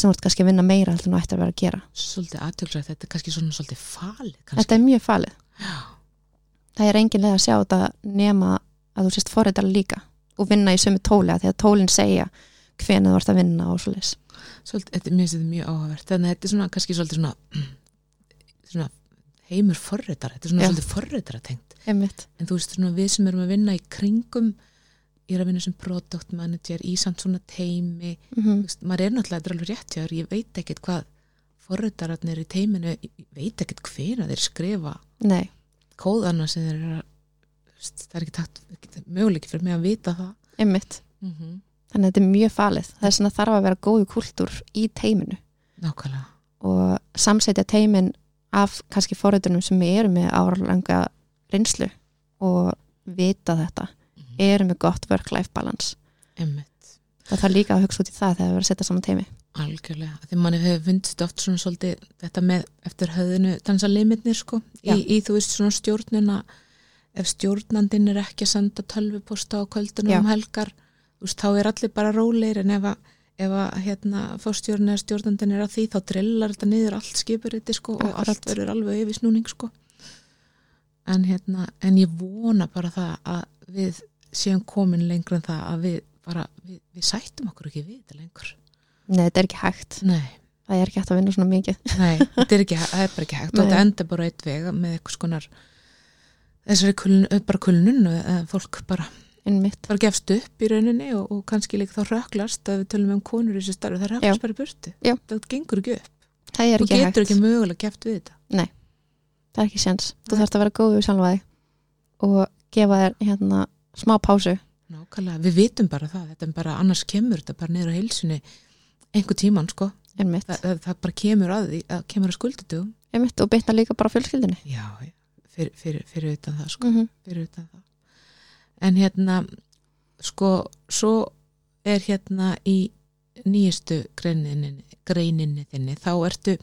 Speaker 2: sem ert kannski að vinna meira en þú ætti að vera að gera.
Speaker 1: Svolítið aðtökla þetta er kannski svona svolítið falið
Speaker 2: þetta
Speaker 1: kannski.
Speaker 2: er mjög falið.
Speaker 1: Já,
Speaker 2: það er engin leið að sjá þetta nema að þú sést forritar líka og vinna í sömu tóli að því að tólinn segja hvenær þú ert að vinna og svoleiðis.
Speaker 1: Svolítið, þetta, mér finnst þetta mjög áhugavert. Þannig að þetta er svona kannski svolítið svona, svona heimur forritar, þetta er svona
Speaker 2: Já.
Speaker 1: svolítið forritara tengt
Speaker 2: einmitt,
Speaker 1: en þú veist svona við sem erum að vinna í kringum ég er að vinna sem product manager í samt svona teimi
Speaker 2: mm
Speaker 1: Þú veist, maður er náttúrulega, þetta er alveg rétt hjá ég veit ekkert hvað forritararnir í teiminu ég veit ekkert hvena þeir skrifa
Speaker 2: nei,
Speaker 1: kóðana sem þeir eru það er ekki takt, ekki möguleiki fyrir mig að vita það.
Speaker 2: Einmitt.
Speaker 1: Mm -hmm.
Speaker 2: þannig að þetta er mjög falið. Það er svona þarf að vera góðu kultúr í teiminu
Speaker 1: nákvæmlega.
Speaker 2: Og samsetja teimin af kannski forritunum sem eru með árlanga reynslu og vita þetta. Eru með gott work-life balance.
Speaker 1: Emmitt,
Speaker 2: það þarf líka að hugsa út í það þegar við erum að setja saman teimi
Speaker 1: algjörlega. Því manni hefur fundist oft svona svolítið þetta með eftir höfðinu dansa limitnir sko. Í, í þú veist svona stjórnuna ef stjórnandinn er ekki að senda tölvuposta á kvöldunum
Speaker 2: Já.
Speaker 1: um helgar veist, þá er allir bara rólegir en ef að, ef að hérna, fórstjórn eða stjórnandinn er að því þá drillar þetta niður allt skipur þetta sko og
Speaker 2: Akkurat.
Speaker 1: allt verður alveg yfir snúning sko. En hérna en ég vona bara það að við séum komin lengur en það að við bara, við, við sættum okkur ekki við þetta lengur.
Speaker 2: Nei, þetta er ekki hægt,
Speaker 1: nei.
Speaker 2: Það er ekki hægt að vinna svona mikið.
Speaker 1: Nei, þetta er, ekki, það er bara ekki hægt. Og
Speaker 2: Nei.
Speaker 1: þetta enda bara eitt veg með eitthvað skonar þessari kuln, bara kulnun og eh, fólk bara, bara gefst upp í rauninni og, og kannski líka þá röklast að við tölum um konur í þessu starfi, það röklast bara í burtu.
Speaker 2: Já.
Speaker 1: það gengur ekki upp,
Speaker 2: það er
Speaker 1: þú
Speaker 2: ekki hægt.
Speaker 1: getur ekki mögulega geft við þetta.
Speaker 2: Það er ekki séns, þú
Speaker 1: Nei.
Speaker 2: þarfst að vera góð við sjálfa þig og gefa þér hérna smá pásu.
Speaker 1: Nákvæmlega, við vitum bara það, þetta er bara annars kemur þetta bara niður á heilsunni einhver tíman sko,
Speaker 2: einmitt,
Speaker 1: það, það, bara kemur að að kemur að skuldutugum
Speaker 2: einmitt og bytna líka bara fjölskyldinni
Speaker 1: Já, fyrir, fyrir, fyrir utan það sko.
Speaker 2: Mm -hmm.
Speaker 1: fyrir utan það. En hérna sko, svo er hérna í nýjustu greininni, greininni þinni, þá ertu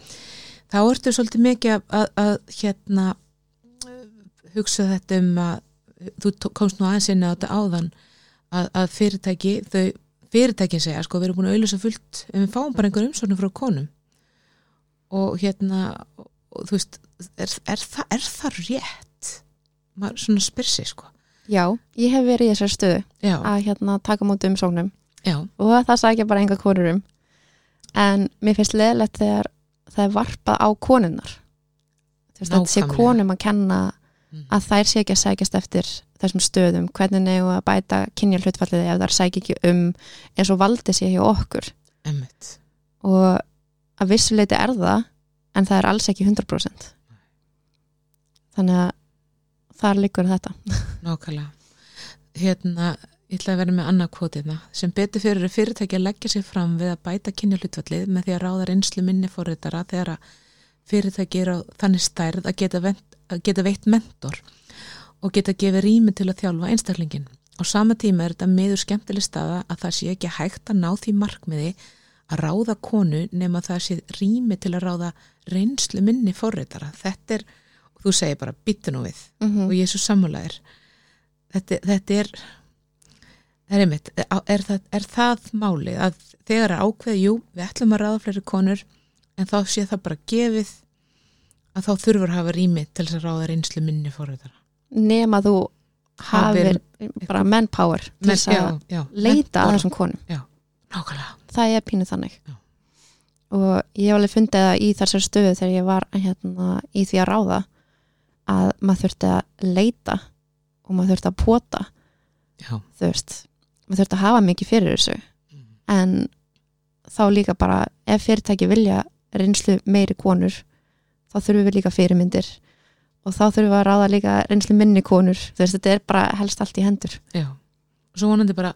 Speaker 1: þá ertu svolítið mikið að, að, að hérna hugsa þetta um að þú komst nú aðeins inn á þetta áðan að, að fyrirtæki þau fyrirtækin segja, sko, við erum búin að auðlýsa fullt en við fáum bara einhver umsvörnum frá konum. Og hérna og, þú veist, er, er, það, er það rétt? maður svona spyr sig, sko.
Speaker 2: Já, ég hef verið í þessari stöðu
Speaker 1: já,
Speaker 2: að hérna taka mútið umsóknum.
Speaker 1: Já,
Speaker 2: og það sagði bara enga konur um. En mér finnst leðilegt þegar það er varpað á konunnar þetta sé konum að kenna. Að þær sé ekki að sækjast eftir þessum stöðum, hvernig negu að bæta kynja hlutfallið ef þær sækja ekki um eins og valdi sé hjá okkur.
Speaker 1: Emmitt
Speaker 2: og að vissuleiti er það en það er alls ekki 100% þannig að þar liggur þetta.
Speaker 1: Nákvæmlega. Hérna, ég ætla að vera með annað kvotiðna sem betur fyrir fyrirtæki að leggja sér fram við að bæta kynja hlutvallið með því að ráða reynslu minni fórritara þegar að fyrirtæki er á þannig stærð að geta, að geta veitt mentor og geta gefið rými til að þjálfa einstaklingin. Á sama tíma er þetta miður skemmtileg staða að það sé ekki hægt að ná því markmiði að ráða konu nema það sé rými til að ráða reynslu minni fórritara. Þetta er, og þú segir bara bitu nú við
Speaker 2: mm
Speaker 1: og ég er svo sammálaðir. Þetta, þetta er, er, einmitt, er, það, er það málið að þegar er ákveð, jú, við ætlum að ráða fleiri konur en þá sé það bara gefið að þá þurfur að hafa rými til þess að ráða reynslu minni fórritara.
Speaker 2: nema þú hafir bara manpower til þess að
Speaker 1: já, já,
Speaker 2: leita að þessum konum
Speaker 1: Nákvæmlega.
Speaker 2: það er pínu þannig
Speaker 1: Já.
Speaker 2: og ég hef alveg fundið það í þessar stöðu þegar ég var hérna, í því að ráða að maður þurfti að leita og maður þurfti að pota
Speaker 1: Já.
Speaker 2: þú veist, maður þurfti að hafa mikið fyrir þessu
Speaker 1: Mm.
Speaker 2: en þá líka bara ef fyrirtæki vilja reynslu meiri konur þá þurfum við líka fyrirmyndir. Og þá þurfum við að ráða líka reynslu minni konur. Þú veist, þetta er bara helst allt í hendur.
Speaker 1: Já. Og svo vonandi bara,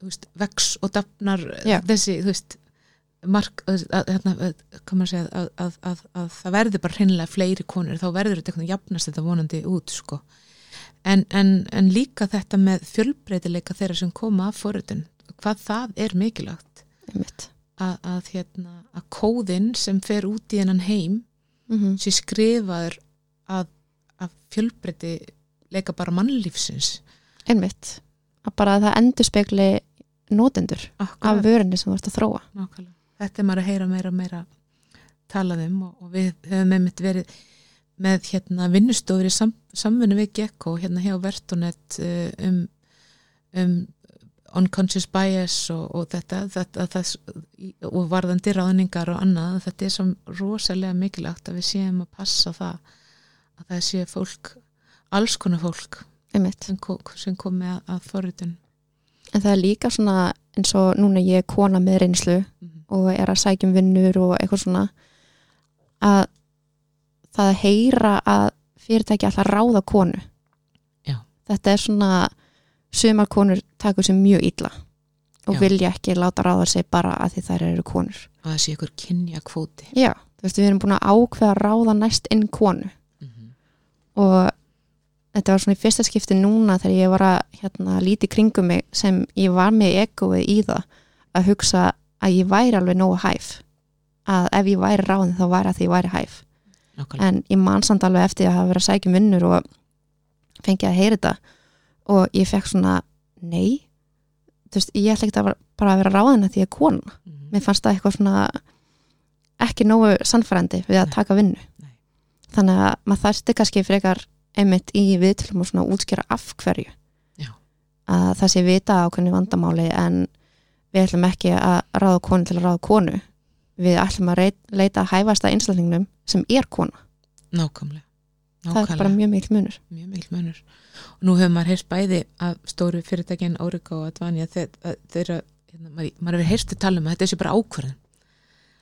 Speaker 1: þú veist, vex og dafnar þessi, þú veist, mark, hérna, hvað maður segja, að, að, að, að það verður bara hreinlega fleiri konur, þá verður þetta veginn jafnast þetta vonandi út, sko. En, en, en líka þetta með fjölbreytileika þeirra sem koma af forritun, hvað það er
Speaker 2: einmitt.
Speaker 1: Að, að, hérna, að kóðinn sem fer út í hennan heim
Speaker 2: mm
Speaker 1: sé skrifaður að, að fjölbreyti leika bara mannlífsins.
Speaker 2: Einmitt. Að bara það endur spekli notendur af vörunni sem þú ert að þróa.
Speaker 1: Nákvæmlega. Þetta er maður að heyra meira og meira talað um og, og við höfum einmitt verið með hérna vinnustofur í sam, samvinnu við Gekko hérna hjá Vertonet uh, um, um unconscious bias og, og þetta, þetta það, og varðandi ráðningar og annað, þetta er svo rosalega mikilvægt að við séum að passa það að það sé fólk alls konar fólk
Speaker 2: einmitt.
Speaker 1: sem, sem komi að, að forritun
Speaker 2: en það er líka svona eins og núna ég er kona með reynslu
Speaker 1: Mhm.
Speaker 2: og er að sækjum vinnur og eitthvað svona að það að heyra að fyrirtæki alltaf ráða konu
Speaker 1: Já.
Speaker 2: þetta er svona sumar konur takur sér mjög illa og
Speaker 1: Já.
Speaker 2: vilja ekki láta ráða sig bara að því þær eru konur
Speaker 1: að það sé ykkur kynja kvóti
Speaker 2: já, þú veist við erum búin að ákveða að ráða næst inn konu
Speaker 1: mm -hmm.
Speaker 2: og þetta var svona í fyrsta skipti núna þegar ég var að hérna, líti kringum mig sem ég var með egoið í það að hugsa að ég væri alveg nógu hæf að ef ég væri ráðin þá væri að því ég væri hæf
Speaker 1: Nákvæmlega.
Speaker 2: en ég man samt alveg eftir að hafa verið að sækja um vinnur og fengi að heyra þetta og ég fekk svona nei, þú veist, ég ætla ekki að bara að vera ráðin að því er kona
Speaker 1: Mhm.
Speaker 2: mér fannst það eitthvað svona ekki nógu sannfærandi við að
Speaker 1: Nei.
Speaker 2: taka vinnu
Speaker 1: Nei.
Speaker 2: þannig að maður þarfti kannski frekar einmitt í viðtölu og svona útskýra af hverju
Speaker 1: Já.
Speaker 2: að það sé vita ákveðni vandamáli en við ætlum ekki að ráða konu til að ráða konu við ætlum að reit, leita að hæfasta einslætingnum sem er kona
Speaker 1: Nákvæmlega.
Speaker 2: Það er bara mjög mikil munur
Speaker 1: mjög mikil munur. Og nú hefur maður heyrst bæði af stóru fyrirtækin Órika og Advanja þeir, þeirra, hérna, maður, hefur heyrst að tala um að þetta sé bara ákvörðun.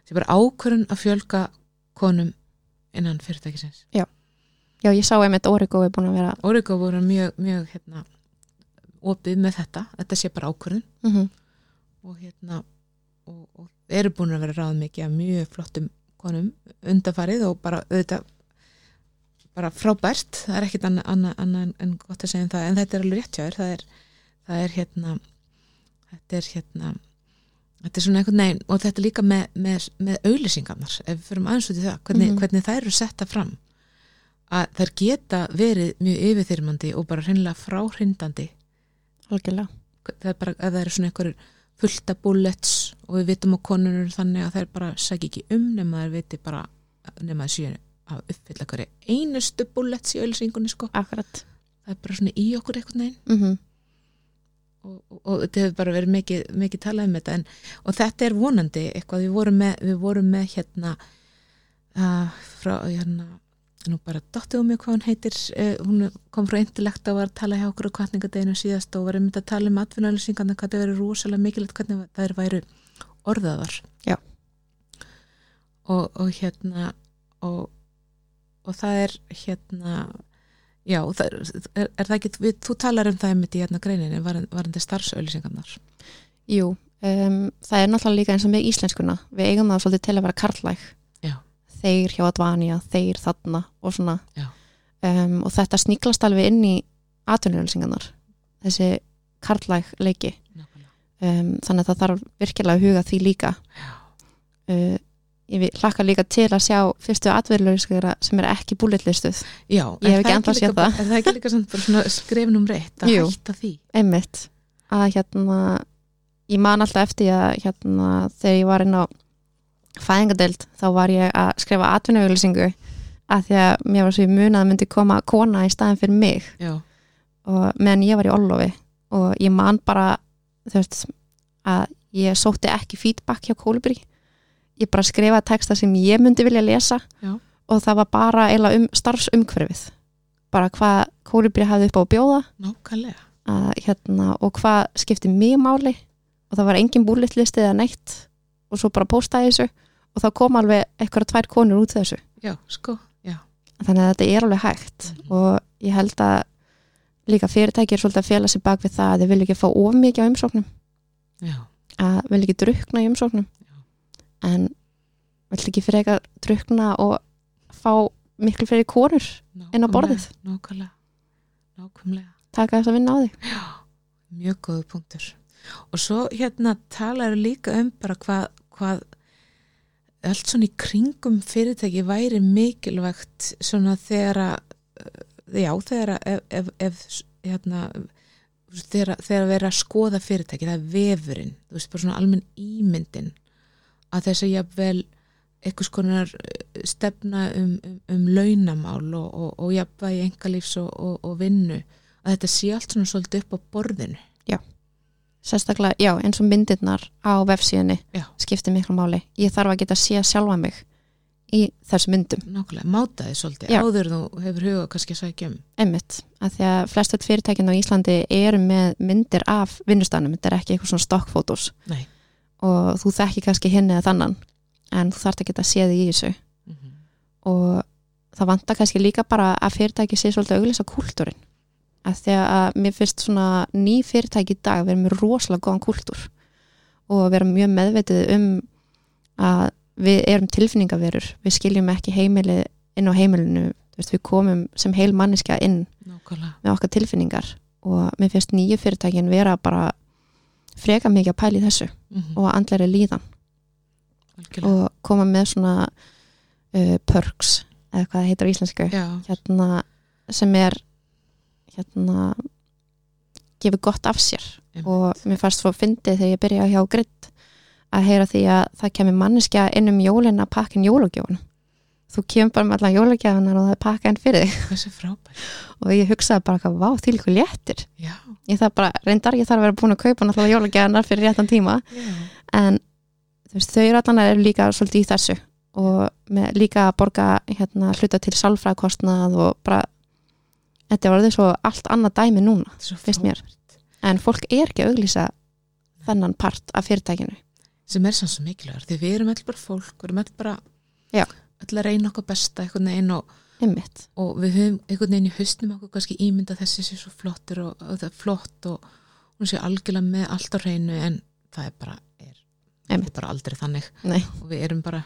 Speaker 1: Þetta sé bara ákvörðun að fjölga konum innan fyrirtækisins.
Speaker 2: já, ég sá einmitt Origo er búin að vera
Speaker 1: Órika voru mjög, mjög hérna, opið með þetta, þetta sé bara ákvörðun
Speaker 2: mm
Speaker 1: og hérna og, og eru búin að vera ráð mikið af mjög flottum konum undarfarið og bara auðvitað bara frábært, það er ekkit annað anna, anna en gott að segja um það, en þetta er alveg rétt hjá þér, það er, það er hérna þetta er hérna þetta er svona einhvern veginn og þetta er líka með, með, með auðlýsingarnar ef við fyrir aðeins út í það, hvernig,
Speaker 2: Mhm.
Speaker 1: hvernig þær eru setta fram. Að þær geta verið mjög yfirþyrmandi og bara hreinlega fráhrindandi.
Speaker 2: Algjörlega.
Speaker 1: Það er bara, ef það eru svona einhverjur fullta bullets og við vitum á konunur þannig að þær bara sækja ekki um nema þær viti bara, nema þær séu að uppfylla hverju einustu bullets í ölsingunni sko,
Speaker 2: akkurat.
Speaker 1: Það er bara svona í okkur einhvern veginn.
Speaker 2: Mm
Speaker 1: og, og, og þetta hefur bara verið mikið, mikið talað um þetta en, og þetta er vonandi eitthvað, við vorum með, við vorum með hérna uh, frá hérna nú bara dóttið um mig hvað hún heitir uh, hún kom frá intellekt og var að tala hjá okkur á kvartningadeginu síðast og var einmitt að tala um atvinnauðlýsingarna hvað það verið rosalega mikilvægt hvernig það væru orðaðar.
Speaker 2: Já.
Speaker 1: og, og hérna og, og það er hérna Já, það, er, er það ekki, við, þú talar um það einmitt í hérna greininni, varandi starfsauðlýsingarnar.
Speaker 2: Jú, um, það er náttúrulega líka eins og með íslenskuna, við eigum það svolítið til að vera karlæg.
Speaker 1: Já.
Speaker 2: Þeir hjá Advanja, þeir þarna og svona. Um, og þetta sníklast alveg inn í atvinnuauðlýsingarnar, þessi karlæg leiki. Um, þannig að það þarf virkilega að huga því líka.
Speaker 1: Já.
Speaker 2: Uh, ég hlakka líka til að sjá fyrstu atverðlöfskara sem er ekki búlitlistuð
Speaker 1: Já,
Speaker 2: ég hef ekki enda að sé það
Speaker 1: En það. er ekki líka svona skrefnum reitt að
Speaker 2: Jú,
Speaker 1: hætta því?
Speaker 2: Einmitt. Að hérna ég man alltaf eftir að hérna þegar ég var inn á fæðingadeild þá var ég að skrifa atvinnauðlýsingu að því að mér var svo í mun að myndi koma kona í staðin fyrir mig.
Speaker 1: Já.
Speaker 2: og meðan ég var í Ollofi og ég man bara þú veist að ég sótti ekki feedback hjá Kólibri ég bara skrifaði texta sem ég myndi vilja lesa
Speaker 1: Já.
Speaker 2: og það var bara eila um starfsumhverfið. Bara hvað Kólibri hafði upp á að bjóða. Að, hérna, og hvað skipti mig máli. Og það var engin búlitlist eða neitt. Og svo bara postaði þessu. Og þá kom alveg eitthvað tvær konur út þessu.
Speaker 1: Já, sko, já.
Speaker 2: Þannig að þetta er alveg hægt.
Speaker 1: Mhm.
Speaker 2: og ég held að líka fyrirtæki er svolítið að fela sig bak við það að þið vilja ekki fá of mikið á umsóknum.
Speaker 1: Já,
Speaker 2: að vilja ekki drukna í umsóknum en vill ekki fyrir eitthvað drukna og fá miklu fleiri konur Inn á borðið.
Speaker 1: Nákvæmlega Nákvæmlega
Speaker 2: taka þess að vinna á því
Speaker 1: Já, mjög góðu punktur. Og svo hérna talaðu líka um bara hvað, hvað allt svona í kringum fyrirtæki væri mikilvægt svona þegar að já, þegar að ef, ef, ef hérna þegar, þegar að vera að skoða fyrirtæki það er vefurinn, þú veist bara svona almenn ímyndin að þess að jafnvel eitthvað skonar stefna um, um, um launamál og, og, og jafnvægi engalífs og, og, og vinnu að þetta sé allt svona svolítið upp á borðinu
Speaker 2: sérstaklega, já, eins og myndirnar á vefsíðunni
Speaker 1: Já.
Speaker 2: skiptir miklu máli ég þarf að geta að sé sjálfa mig í þessu myndum
Speaker 1: nákvæmlega, máta þið svolítið
Speaker 2: Já.
Speaker 1: áður þú hefur huga kannski að sækja um
Speaker 2: einmitt, að því að flest öll fyrirtækin á Íslandi eru með myndir af vinnustanum, þetta er ekki eitthvað svona stokkfótos
Speaker 1: Nei.
Speaker 2: Og þú þekki kannski hinn eða þannan en þú að geta að sé þig í þessu.
Speaker 1: Mm -hmm.
Speaker 2: og það vantar kannski líka bara að fyrirtæki sé svolítið að auglýsa kúltúrin að því að mér finnst svona ný fyrirtæki í dag vera með rosalega góðan kúltúr og vera mjög meðvetið um að við erum tilfinningaverur. Við skiljum ekki heimilið inn á heimilinu. Við komum sem heil manniska inn
Speaker 1: nákvæmlega.
Speaker 2: með okkar tilfinningar. Og mér finnst nýju fyrirtækin vera bara freka mikið að pæli þessu
Speaker 1: mm -hmm.
Speaker 2: og andleri líðan. Og koma með svona uh, perks eða hvað það heitir á íslensku. Hérna, sem er hérna gefur gott af sér.
Speaker 1: Einmitt.
Speaker 2: og mér fannst svo fyndið þegar ég byrjaði hjá Gritt að heyra því að það kemur manneskja inn um jólin að pakka inn jólagjóðun þú kemur bara með allan jólagjóðunar og það er pakka inn fyrir þig. Og ég hugsaði bara hvað, vá, því líku léttir.
Speaker 1: Já,
Speaker 2: ég þarf bara, reyndar ég þarf að vera búin að kaupa náttúrulega jólagjóðunar fyrir réttan tíma.
Speaker 1: Já.
Speaker 2: en veist, þau allan eru líka svolítið í þessu. Og með, líka að borga hérna, hluta til sálfræðkostnað og bara þetta var þau svo allt annað dæmi núna Finnst mér. en fólk er ekki að auglýsa þennan part af fyrirtækinu.
Speaker 1: Sem er sann svo mikilvægur því við erum öll bara fólk við erum öll bara
Speaker 2: Já.
Speaker 1: Öll að reyna okkar besta einhvern veginn og, og við höfum einhvern veginn í haustum okkur kannski ímynda þessi sé svo flottur og, og það er flott og hún sé algjörlega með allt á hreinu en það er bara er, er bara aldrei þannig.
Speaker 2: Nei,
Speaker 1: og við erum bara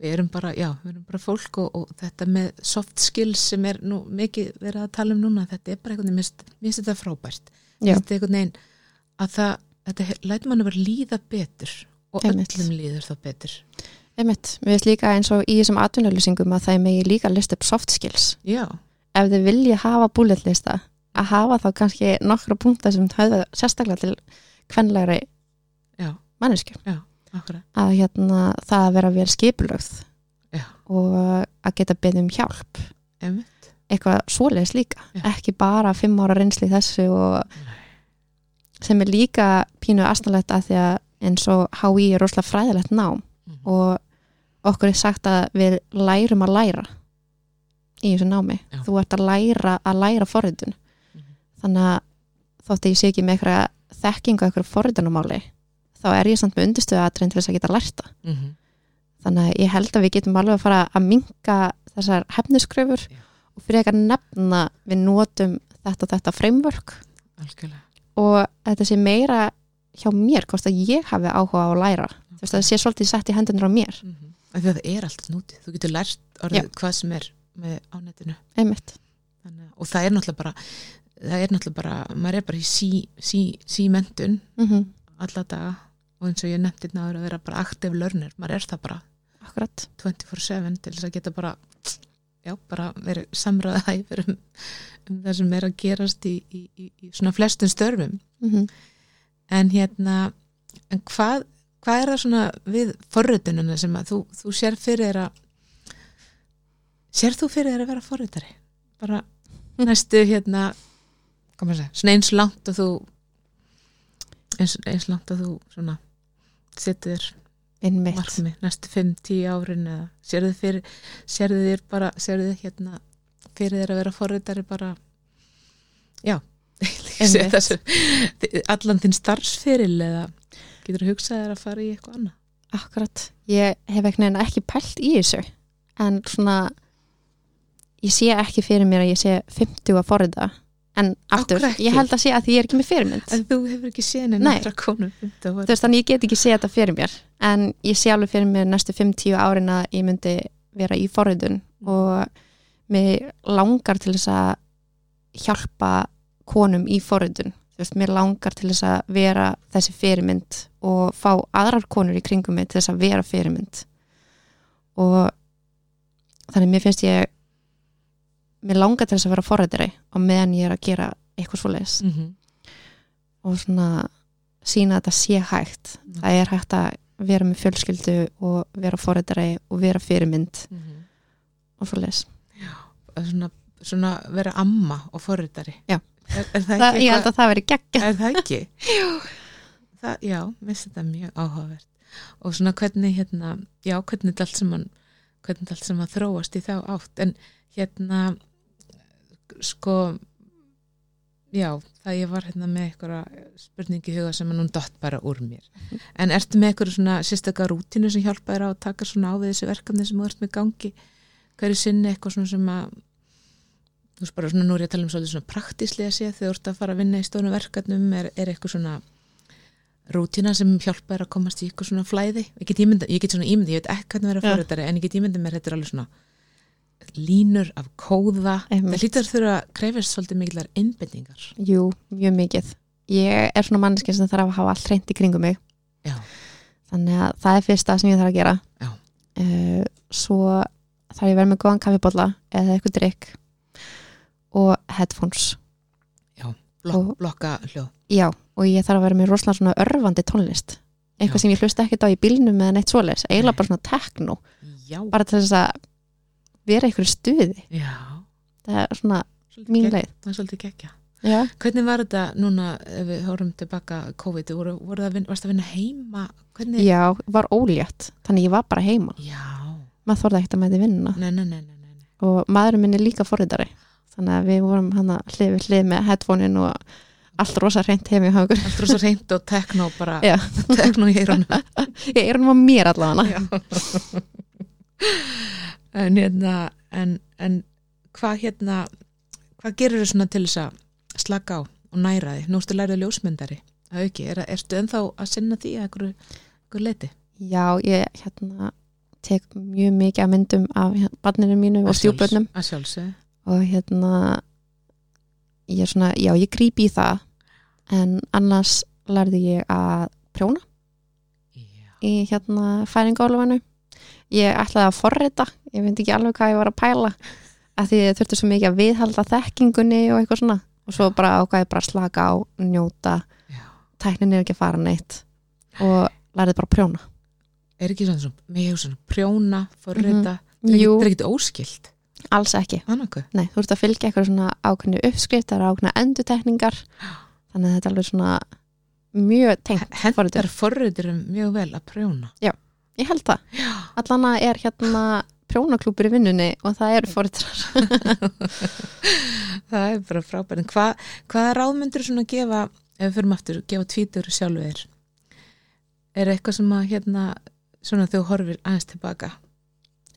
Speaker 1: við erum bara, já, við erum bara fólk og, og þetta með soft skills sem er nú mikið verið að tala um núna þetta er bara einhvern veginn, mér finnst- mér finnst þetta frábært.
Speaker 2: Já.
Speaker 1: þetta er einhvern veginn að það, þetta lætur mann að vera líða betur og
Speaker 2: Einmitt.
Speaker 1: öllum líður það betur
Speaker 2: einmitt. Við veist líka eins og í þessum atvinnulýsingum að það er megi líka list upp soft skills.
Speaker 1: Já,
Speaker 2: ef þið vilja hafa bullet lista að hafa þá kannski nokkra punktar sem höfða sérstaklega til kvenlegri
Speaker 1: já,
Speaker 2: mannesku að hérna, það að vera vel skipulögð
Speaker 1: Já.
Speaker 2: og að geta beðið um hjálp.
Speaker 1: Einmitt,
Speaker 2: eitthvað svoleiðis líka.
Speaker 1: Já.
Speaker 2: ekki bara fimm ára reynsli þessu og sem er líka pínu astanlegt að því að eins og HÍ er rosalega fræðilegt nám. Og okkur er sagt að við lærum að læra í þessu námi
Speaker 1: Já.
Speaker 2: þú ert að læra að læra forritun
Speaker 1: Mhm.
Speaker 2: þannig að þótt að ég sé ekki með eitthvað þekkingu eitthvað forritunamáli þá er ég samt með undirstöðu aðrein til þess að geta lærta
Speaker 1: Mhm.
Speaker 2: þannig að ég held að við getum alveg að fara að minka þessar hefniskröfur
Speaker 1: Já.
Speaker 2: og fyrir ekki að nefna við notum þetta og þetta framework
Speaker 1: algjörlega
Speaker 2: og þetta sé meira hjá mér hvort að ég hafi áhuga á að læra þú veist að það sé svolítið sett í hendunir á mér.
Speaker 1: Mm -hmm. Því að það er allt nútið, þú getur lært orðið hvað sem er með á netinu.
Speaker 2: Einmitt.
Speaker 1: Þannig, og það er náttúrulega bara það er náttúrulega bara, maður er bara í sí, sí, sí mentun
Speaker 2: mm -hmm.
Speaker 1: alla daga og eins og ég nefndi náður að vera bara active learner, maður er það bara
Speaker 2: akkurat.
Speaker 1: 24-7 til þess að geta bara já, bara verið samræða hæfur um, um það sem er að gerast í, í, í, í svona flestum störfum.
Speaker 2: Mm -hmm.
Speaker 1: en hérna en hvað, hvað er það svona við forröðununa sem að þú, þú sér fyrir þér að sér þú fyrir þér að vera forröðari bara næstu hérna segja, svona eins langt og þú eins, eins langt og þú svona setur markmi næstu 5-10 árin eða sérðu fyrir sérðu þér bara, sérðu þér hérna fyrir þér að vera forröðari bara já. Allan þinn starfsferil eða getur þú hugsað þér að fara í eitthvað annað?
Speaker 2: Akkurat, ég hef ekki, ekki pælt í þessu. En svona ég sé ekki fyrir mér að ég sé 50 að forrita. En aftur, ég held að sé að því ég er ekki með fyrirmynd.
Speaker 1: En þú hefur ekki séð neina
Speaker 2: þannig ég get ekki sé þetta fyrir mér. En ég sé alveg fyrir mér næstu 5-10 árin að ég myndi vera í forritun. Og mér langar til þess að hjálpa konum í forritun. þú veist, mér langar til þess að vera þessi fyrirmynd og fá aðrar konur í kringum mig til þess að vera fyrirmynd og þannig mér finnst ég mér langar til þess að vera forritari og meðan ég er að gera eitthvað svo leis
Speaker 1: mm -hmm.
Speaker 2: og svona sína að þetta sé hægt
Speaker 1: Mm.
Speaker 2: það er hægt að vera með fjölskyldu og vera forritari og vera fyrirmynd og svo leis
Speaker 1: svona, svona vera amma og forritari
Speaker 2: Já.
Speaker 1: Er, er það
Speaker 2: það, ég held að það veri geggja
Speaker 1: er það ekki? það, já, mér finnst þetta mjög áhugavert. Og svona hvernig hérna, já, hvernig þetta allt saman hvernig þetta allt saman þróast í þá átt. En hérna sko já, það ég var hérna með eitthvað spurningi huga sem er nú dott bara úr mér. En ertu með eitthvað svona sérstaklega rútinu sem hjálpa þér á að taka svona á við þessi verkefni sem þú ert með gangi? Hverju sinni eitthvað svona sem að þú veist bara svona nú er ég að tala um svolítið svona praktíslega séð þegar þú ert að fara að vinna í stónu verkefnum er, er eitthvað svona rútina sem hjálpa þér að komast í eitthvað svona flæði? Ég get, ímynda, ég get svona ímyndi, ég veit ekki hvernig vera
Speaker 2: Já.
Speaker 1: fórhættari en ég get ímyndi mér þetta er alveg svona línur af kóða.
Speaker 2: Einmitt.
Speaker 1: það hlýtur þurfa að krefast svolítið miklar innbendingar
Speaker 2: jú, mjög mikið. Ég er svona manneskinn sem þarf að hafa allt reynd í kringum mig.
Speaker 1: Já.
Speaker 2: þannig að það er fyrsta sem ég þarf að gera. Uh, svo þarf ég að vera með góðan kaffibólla eða eitthvað drikk og headphones.
Speaker 1: Blok,
Speaker 2: Og-
Speaker 1: blokka hljóð.
Speaker 2: Já, og ég þarf að vera með rosalega svona örfandi tónlist. Eitthvað
Speaker 1: Já.
Speaker 2: sem ég hlusta ekkert á í bílnum eða neitt svoleiðis, eiginlega bara svona tekno
Speaker 1: já,
Speaker 2: bara til þess að vera einhverju stuði.
Speaker 1: Já.
Speaker 2: Það er svona
Speaker 1: svolítið
Speaker 2: mín leið.
Speaker 1: það er svolítið gekkja
Speaker 2: Já,
Speaker 1: hvernig var þetta núna ef við hórum tilbaka COVID? Voru, voru það að vinna, varst að vinna heima? Hvernig,
Speaker 2: Já var ólétt þannig ég var bara heima,
Speaker 1: já,
Speaker 2: maður þorði ekkert að mæti vinnuna.
Speaker 1: Nei, nei, nei, nei, nei. nei.
Speaker 2: og maðurinn minn er líka forritari þannig að við vorum hann að hlið við hlið með headphonein og allt rosa reynt hefum í hagur
Speaker 1: allt rosa reynd og tekno bara tekno í
Speaker 2: ég er hann á mér allavega.
Speaker 1: En hérna en, en hvað hérna hvað gerir þau svona til þess að slaka á og næra því, nú ertu lærið ljósmyndari. Að auki, er, ertu ennþá að sinna því að einhverju, leiti
Speaker 2: Já, ég hérna tek mjög mikið að myndum af hérna, barninu mínu og stjúbönnum og hérna ég er svona, já ég grípi í það en annars lærði ég að prjóna
Speaker 1: já,
Speaker 2: í hérna færingálufanu ég ætlaði að forrita ég veit ekki alveg hvað ég var að pæla að því ég þurfti svo mikið að viðhalda þekkingunni og eitthvað svona. Og svo bara ákvæði bara slaka á, njóta.
Speaker 1: Já.
Speaker 2: tæknin er ekki að fara neitt. Og lærði bara að prjóna.
Speaker 1: Er ekki svona, mér hefur svona prjóna, forrita mm.
Speaker 2: Jú,
Speaker 1: það er ekkert óskilt
Speaker 2: alls ekki.
Speaker 1: Annarku,
Speaker 2: Nei, þú ert að fylgja eitthvað svona ákveðni uppskriftar, ákveðna endutekningar þannig að þetta er alveg svona mjög tengt
Speaker 1: hendar forriturum mjög vel að prjóna.
Speaker 2: Ég held það.
Speaker 1: já,
Speaker 2: Allan að er hérna prjónaklúpur í vinnunni og það eru fóritrar.
Speaker 1: það er bara frábært. En hvað, hvaða ráðmyndur svona gefa ef við fyrir aftur, gefa tvítur sjálfu þér er eitthvað sem að hérna svona þú horfir aðeins tilbaka?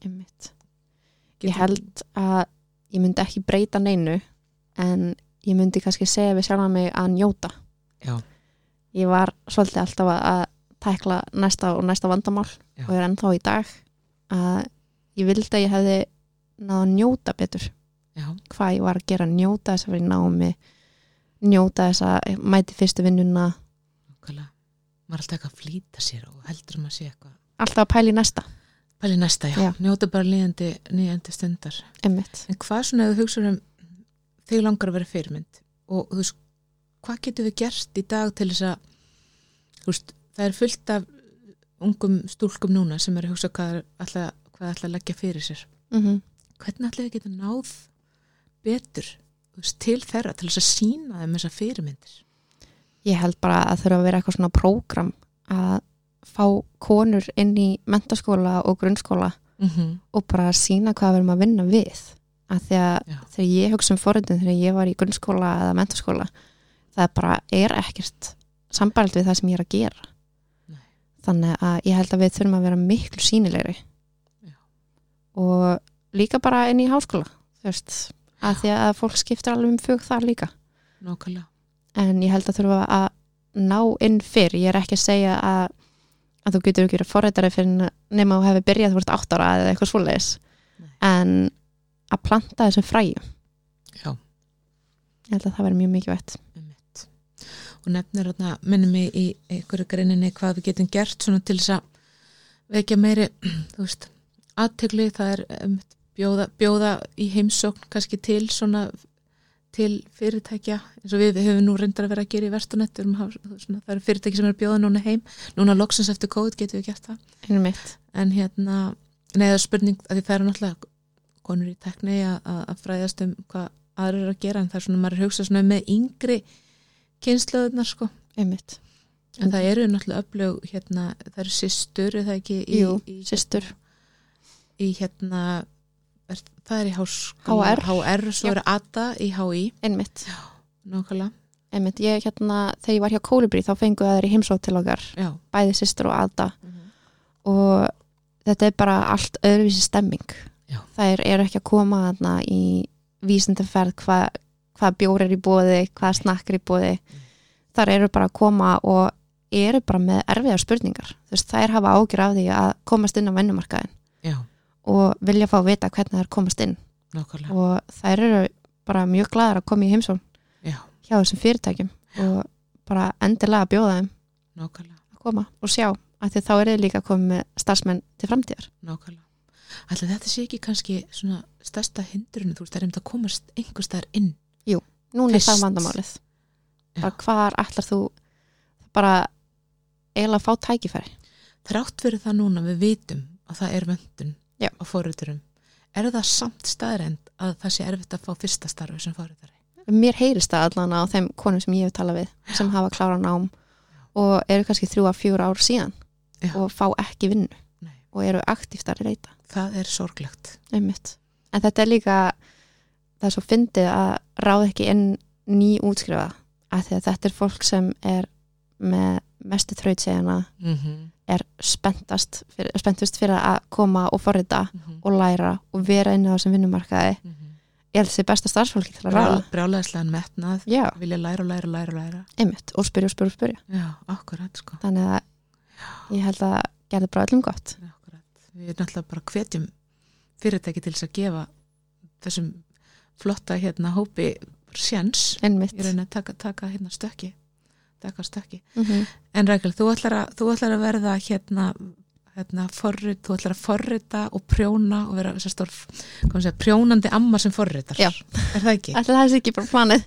Speaker 2: Einmitt. Ég held að ég myndi ekki breyta neinu en ég myndi kannski segja við sjálfa mig að njóta.
Speaker 1: Já.
Speaker 2: ég var svolítið alltaf að- að tækla næsta og næsta vandamál
Speaker 1: Já.
Speaker 2: og er ennþá í dag að ég vildi að ég hefði náða að njóta betur.
Speaker 1: Já,
Speaker 2: hvað ég var að gera, njóta þess að vera í námi njóta þess að mæti fyrstu vinnuna.
Speaker 1: Maður er alltaf eitthvað að flýta sér og heldur um að sé eitthvað
Speaker 2: alltaf að pæla í næsta
Speaker 1: Pæli næsta, já,
Speaker 2: Já.
Speaker 1: njóta bara líðandi nýjandi stundar.
Speaker 2: Einmitt,
Speaker 1: En hvað svona þú hugsa um þig langar að vera fyrirmynd og þú veist, hvað getur við gert í dag til þess að þú veist, það er fullt af ungum stúlkum núna sem er að hugsa hvað alltaf að leggja fyrir sér.
Speaker 2: Mm
Speaker 1: hvernig ætla við getum náð betur veist, til þeirra til þess að sína þeim þessar fyrirmyndir?
Speaker 2: Ég held bara að þurfa að vera eitthvað svona prógram að fá konur inn í mentaskóla og grunnskóla
Speaker 1: mm -hmm.
Speaker 2: og bara sína hvað við erum að vinna við að því að
Speaker 1: Já.
Speaker 2: þegar ég hugsa um forröndin þegar ég var í grunnskóla eða mentaskóla það bara er ekkert sambæld við það sem ég er að gera
Speaker 1: Nei.
Speaker 2: þannig að ég held að við þurfum að vera miklu sínilegri
Speaker 1: Já.
Speaker 2: og líka bara inn í háskóla þú veist, að því að fólk skiptir alveg um fug þar líka
Speaker 1: nákvæmlega
Speaker 2: en ég held að þurfa að ná inn fyrr, ég er ekki að segja að, að þú getur ekki verið forrættari fyrir nema að þú hefur byrjað þú ert átt ára eða eitthvað svoleiðis. En að planta þessum fræjum.
Speaker 1: Já.
Speaker 2: ég held að það verður mjög mikilvægt.
Speaker 1: Einmitt. og nefnir þarna, minnum mig í einhverju greininni hvað við getum gert svona til þess að vekja meiri þú veist, aðtegli það er um, bjóða, bjóða í heimsókn kannski til svona til fyrirtækja eins og við, við höfum nú reyndar að vera að gera í verstunett það eru fyrirtæki sem er að bjóða núna heim. Núna loksins eftir COVID getum við gert það.
Speaker 2: Einnig mitt,
Speaker 1: en hérna, neða spurning að því það eru náttúrulega konur í tekni að, fræðast um hvað aðrir eru að gera en það er svona, maður er að hugsa svona með yngri kynnslöðunar sko.
Speaker 2: Einmitt.
Speaker 1: En það eru náttúrulega öflug hérna, það eru systur, er það ekki í,
Speaker 2: Jú,
Speaker 1: í,
Speaker 2: systur.
Speaker 1: í hérna er, það er í háskóla
Speaker 2: HR.
Speaker 1: HR, svo
Speaker 2: Já.
Speaker 1: er ADA í HÍ
Speaker 2: einmitt,
Speaker 1: nákvæmlega,
Speaker 2: einmitt ég hérna, þegar ég var hjá Kólibri þá fengu það í heimsótt til okkar.
Speaker 1: Já.
Speaker 2: Bæði systur og aða
Speaker 1: Mhm.
Speaker 2: og þetta er bara allt öðruvísi stemming.
Speaker 1: Já.
Speaker 2: það er, er ekki að koma þarna í vísindaferð hvað hva bjór er í bóði, hvað snakk er í bóði þar eru bara að koma og eru bara með erfiðar spurningar. Veist, þær hafa ágjur af því að komast inn á vennumarkaðin
Speaker 1: já,
Speaker 2: og vilja fá að vita hvernig þær komast inn.
Speaker 1: Nákvæmlega.
Speaker 2: Og þær eru bara mjög glæðar að koma í heimsón
Speaker 1: já,
Speaker 2: hjá þessum fyrirtækjum og bara endilega bjóða þeim
Speaker 1: nákvæmlega,
Speaker 2: að koma og sjá að því þá er þið líka komið með starfsmenn til framtíðar.
Speaker 1: Nákvæmlega. Ætli þetta sé ekki kannski svona stærsta hindrunu, þú veist, það er um að komast einhver staðar inn?
Speaker 2: Núna er
Speaker 1: Fyrst.
Speaker 2: það vandamálið.
Speaker 1: Já.
Speaker 2: bara hvar ætlar þú bara eiginlega að fá tækifæri?
Speaker 1: Þrátt fyrir það núna við vitum að það er vöndun
Speaker 2: Já.
Speaker 1: á fóruðurum er það samt staðrend að það sé erfitt að fá fyrsta starfi sem fóruðari
Speaker 2: mér heyrist það allan á þeim konum sem ég hef talað við sem hafa klára nám og eru kannski þrjú að fjóra ár síðan
Speaker 1: Já.
Speaker 2: og fá ekki vinnu
Speaker 1: Nei.
Speaker 2: og eru aktíft að reyta
Speaker 1: það er sorglegt
Speaker 2: einmitt. en þetta er líka það er svo fyndið að ráð ekki inn ný útskrifa að að þetta er fólk sem er með mestu þrautsegina
Speaker 1: mm -hmm.
Speaker 2: Er spenntast fyrir, spenntust fyrir að koma og forrita
Speaker 1: Mm -hmm.
Speaker 2: og læra og vera inn á þessum vinnumarkaði. Ég held þessi besta starfsfólki til að ráða
Speaker 1: brjálæðislegan metnað
Speaker 2: já,
Speaker 1: vilja læra og læra og læra og læra.
Speaker 2: Einmitt, og spyrja og spyrja og spyrja.
Speaker 1: Já, akkurat sko.
Speaker 2: Þannig að ég held að gerði bara öllum gott.
Speaker 1: Akkurat. við erum náttúrulega bara hvetjum fyrirtæki til þess að gefa þessum flotta hérna hópi
Speaker 2: einmitt.
Speaker 1: Ég reyna að taka, taka hérna stökki taka stökki
Speaker 2: mm -hmm.
Speaker 1: En Rækjál, þú þú ætlar að verða hérna, hérna forrit, þú ætlar að forrita og prjóna og vera stór, segja, prjónandi amma sem forritar.
Speaker 2: Já.
Speaker 1: Er það ekki?
Speaker 2: ætla það sé ekki bara planið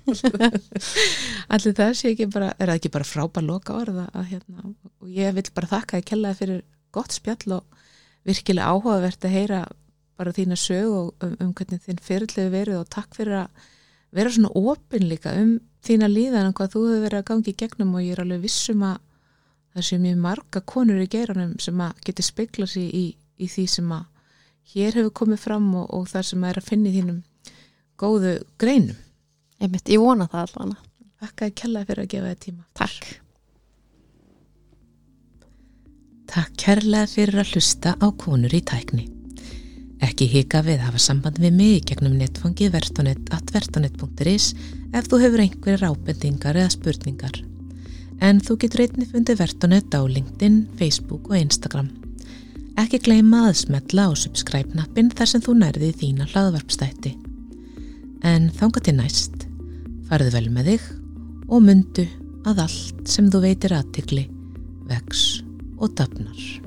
Speaker 1: Allir það sé ekki bara, er það ekki bara frábær loka orða að hérna, og ég vil bara þakka að kellaði fyrir gott spjall og virkilega áhugavert að heyra bara þína sög og um, um hvernig þín fyrirlegu verið og takk fyrir að vera svona opin líka um þína líðan og hvað þú hefur verið að gangi í gegnum og ég er alveg vissum að það sé mjög marga konur í geiranum sem að geti speikla sig í, í því sem að hér hefur komið fram og, og þar sem að er að finna í þínum góðu greinum.
Speaker 2: einmitt, ég vona það allan
Speaker 1: Þakka að kellaði fyrir að gefa þér tíma.
Speaker 2: takk
Speaker 1: Takk kærlega fyrir að hlusta á konur í tækni. Ekki hika við að hafa samband við mig gegnum netfangið vertonet.vertonet.is ef þú hefur einhverjir ábendingar eða spurningar. En þú getur einnig fundið Vertonet á LinkedIn, Facebook og Instagram. Ekki gleyma að smetla á subscribe-nappin þar sem þú nærði þína hlaðvarpstætti. En þánga til næst, farðu vel með þig og myndu að allt sem þú veitir aðtikli vex og dapnar.